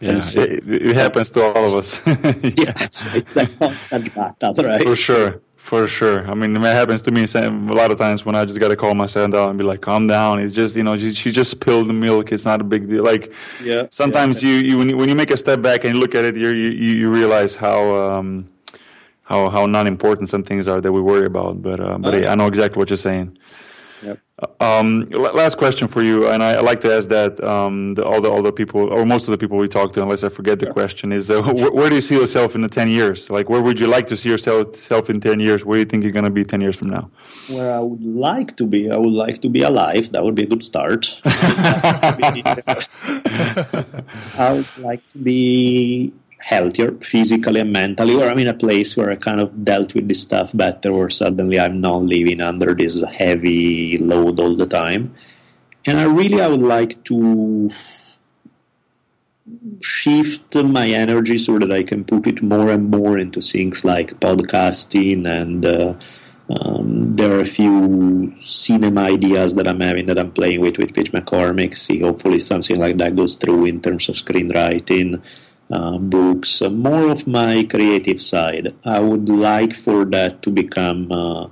Yeah, and so, it, it, happens to all of us. [LAUGHS]
yeah, yeah it's, the constant battle, right?
For sure. For sure. I mean, it happens to me a lot of times when I just got to call my son down and be like, calm down. It's just, you know, she, she just spilled the milk. It's not a big deal. Like, yeah, sometimes yeah. You, you, when you, when you make a step back and you look at it, you, you, you realize how, um, how, how non important some things are that we worry about. But, uh, but uh, I know exactly what you're saying. Yep. Um, last question for you, and I, I like to ask that um, the, all the all the people, or most of the people we talk to, unless I forget the question, is uh, wh- where do you see yourself in the ten years? Like, where would you like to see yourself in ten years? Where do you think you're going to be ten years from now?
Where I would like to be, I would like to be alive. That would be a good start. I would like to be [LAUGHS] healthier physically and mentally, or I'm in a place where I kind of dealt with this stuff better, or suddenly I'm not living under this heavy load all the time. And I really, I would like to shift my energy so that I can put it more and more into things like podcasting and uh, um, there are a few cinema ideas that I'm having that I'm playing with with Pete McCormack. See, hopefully something like that goes through in terms of screenwriting uh, books, more of my creative side. I would like for that to become uh,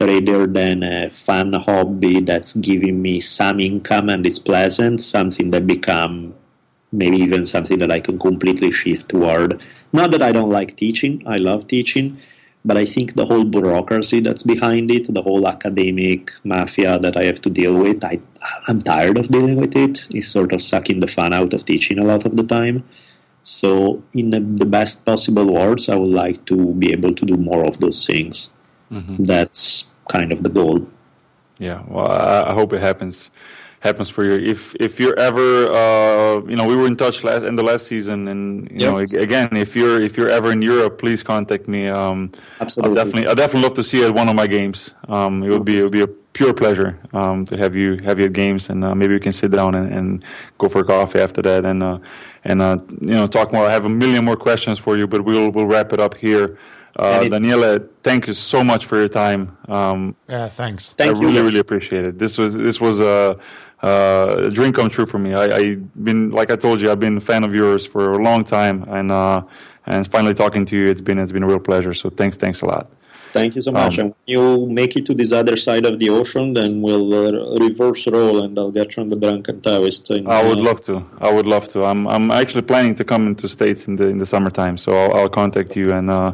rather than a fun hobby that's giving me some income and it's pleasant, something that become maybe even something that I can completely shift toward. Not that I don't like teaching, I love teaching, but I think the whole bureaucracy that's behind it, the whole academic mafia that I have to deal with, I, I'm tired of dealing with it. It's sort of sucking the fun out of teaching a lot of the time. So, in the best possible words, I would like to be able to do more of those things. Mm-hmm. That's kind of the goal.
Yeah, well, I, hope it happens happens for you. If if you're ever, uh, you know, we were in touch last in the last season, and you yep. know, again, if you're if you're ever in Europe, please contact me. Um, Absolutely, I'll definitely, I definitely love to see you at one of my games. Um, it would be it would be a pure pleasure um, to have you have you at games, and uh, maybe we can sit down and, and, go for a coffee after that, and uh, and uh, you know talk more. I have a million more questions for you, but we'll we'll wrap it up here. Uh, Daniele, thank you so much for your time. Um,
yeah, thanks.
Thank
I you. really, really appreciate it. This was this was a, a dream come true for me. I, I been like I told you, I've been a fan of yours for a long time, and uh, and finally talking to you. It's been it's been a real pleasure. So thanks, thanks a lot.
Thank you so much. Um, and when you make it to this other side of the ocean, then we'll uh, reverse roll, and I'll get you on the Drunken Taoist. In,
I would uh, love to. I would love to. I'm I'm actually planning to come into states in the in the summertime, so I'll, I'll contact you, and uh,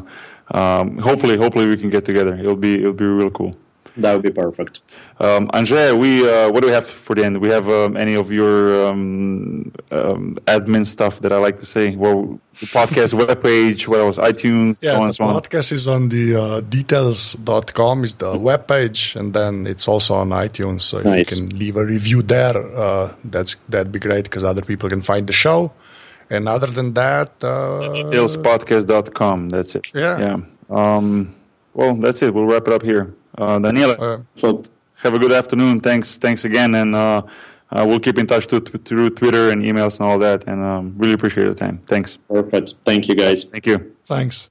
um, hopefully hopefully we can get together. It'll be it'll be real cool.
That would be perfect.
Um, Anže, we uh, what do we have for the end? We have um, any of your um, um, admin stuff that I like to say? Well, the podcast [LAUGHS] webpage, what else? iTunes,
yeah,
so on
the
so on.
podcast is on the uh, details.com is the webpage, and then it's also on iTunes. So if nice. you can leave a review there, uh, that's that'd be great because other people can find the show. And other than that, uh,
detailspodcast.com. That's it.
Yeah.
Yeah. Um, well, that's it. We'll wrap it up here. Uh, Daniele, uh, so have a good afternoon. Thanks, thanks again, and uh, uh, we'll keep in touch through, through Twitter and emails and all that. And um, really appreciate the time. Thanks.
Perfect. Thank you, guys.
Thank you.
Thanks.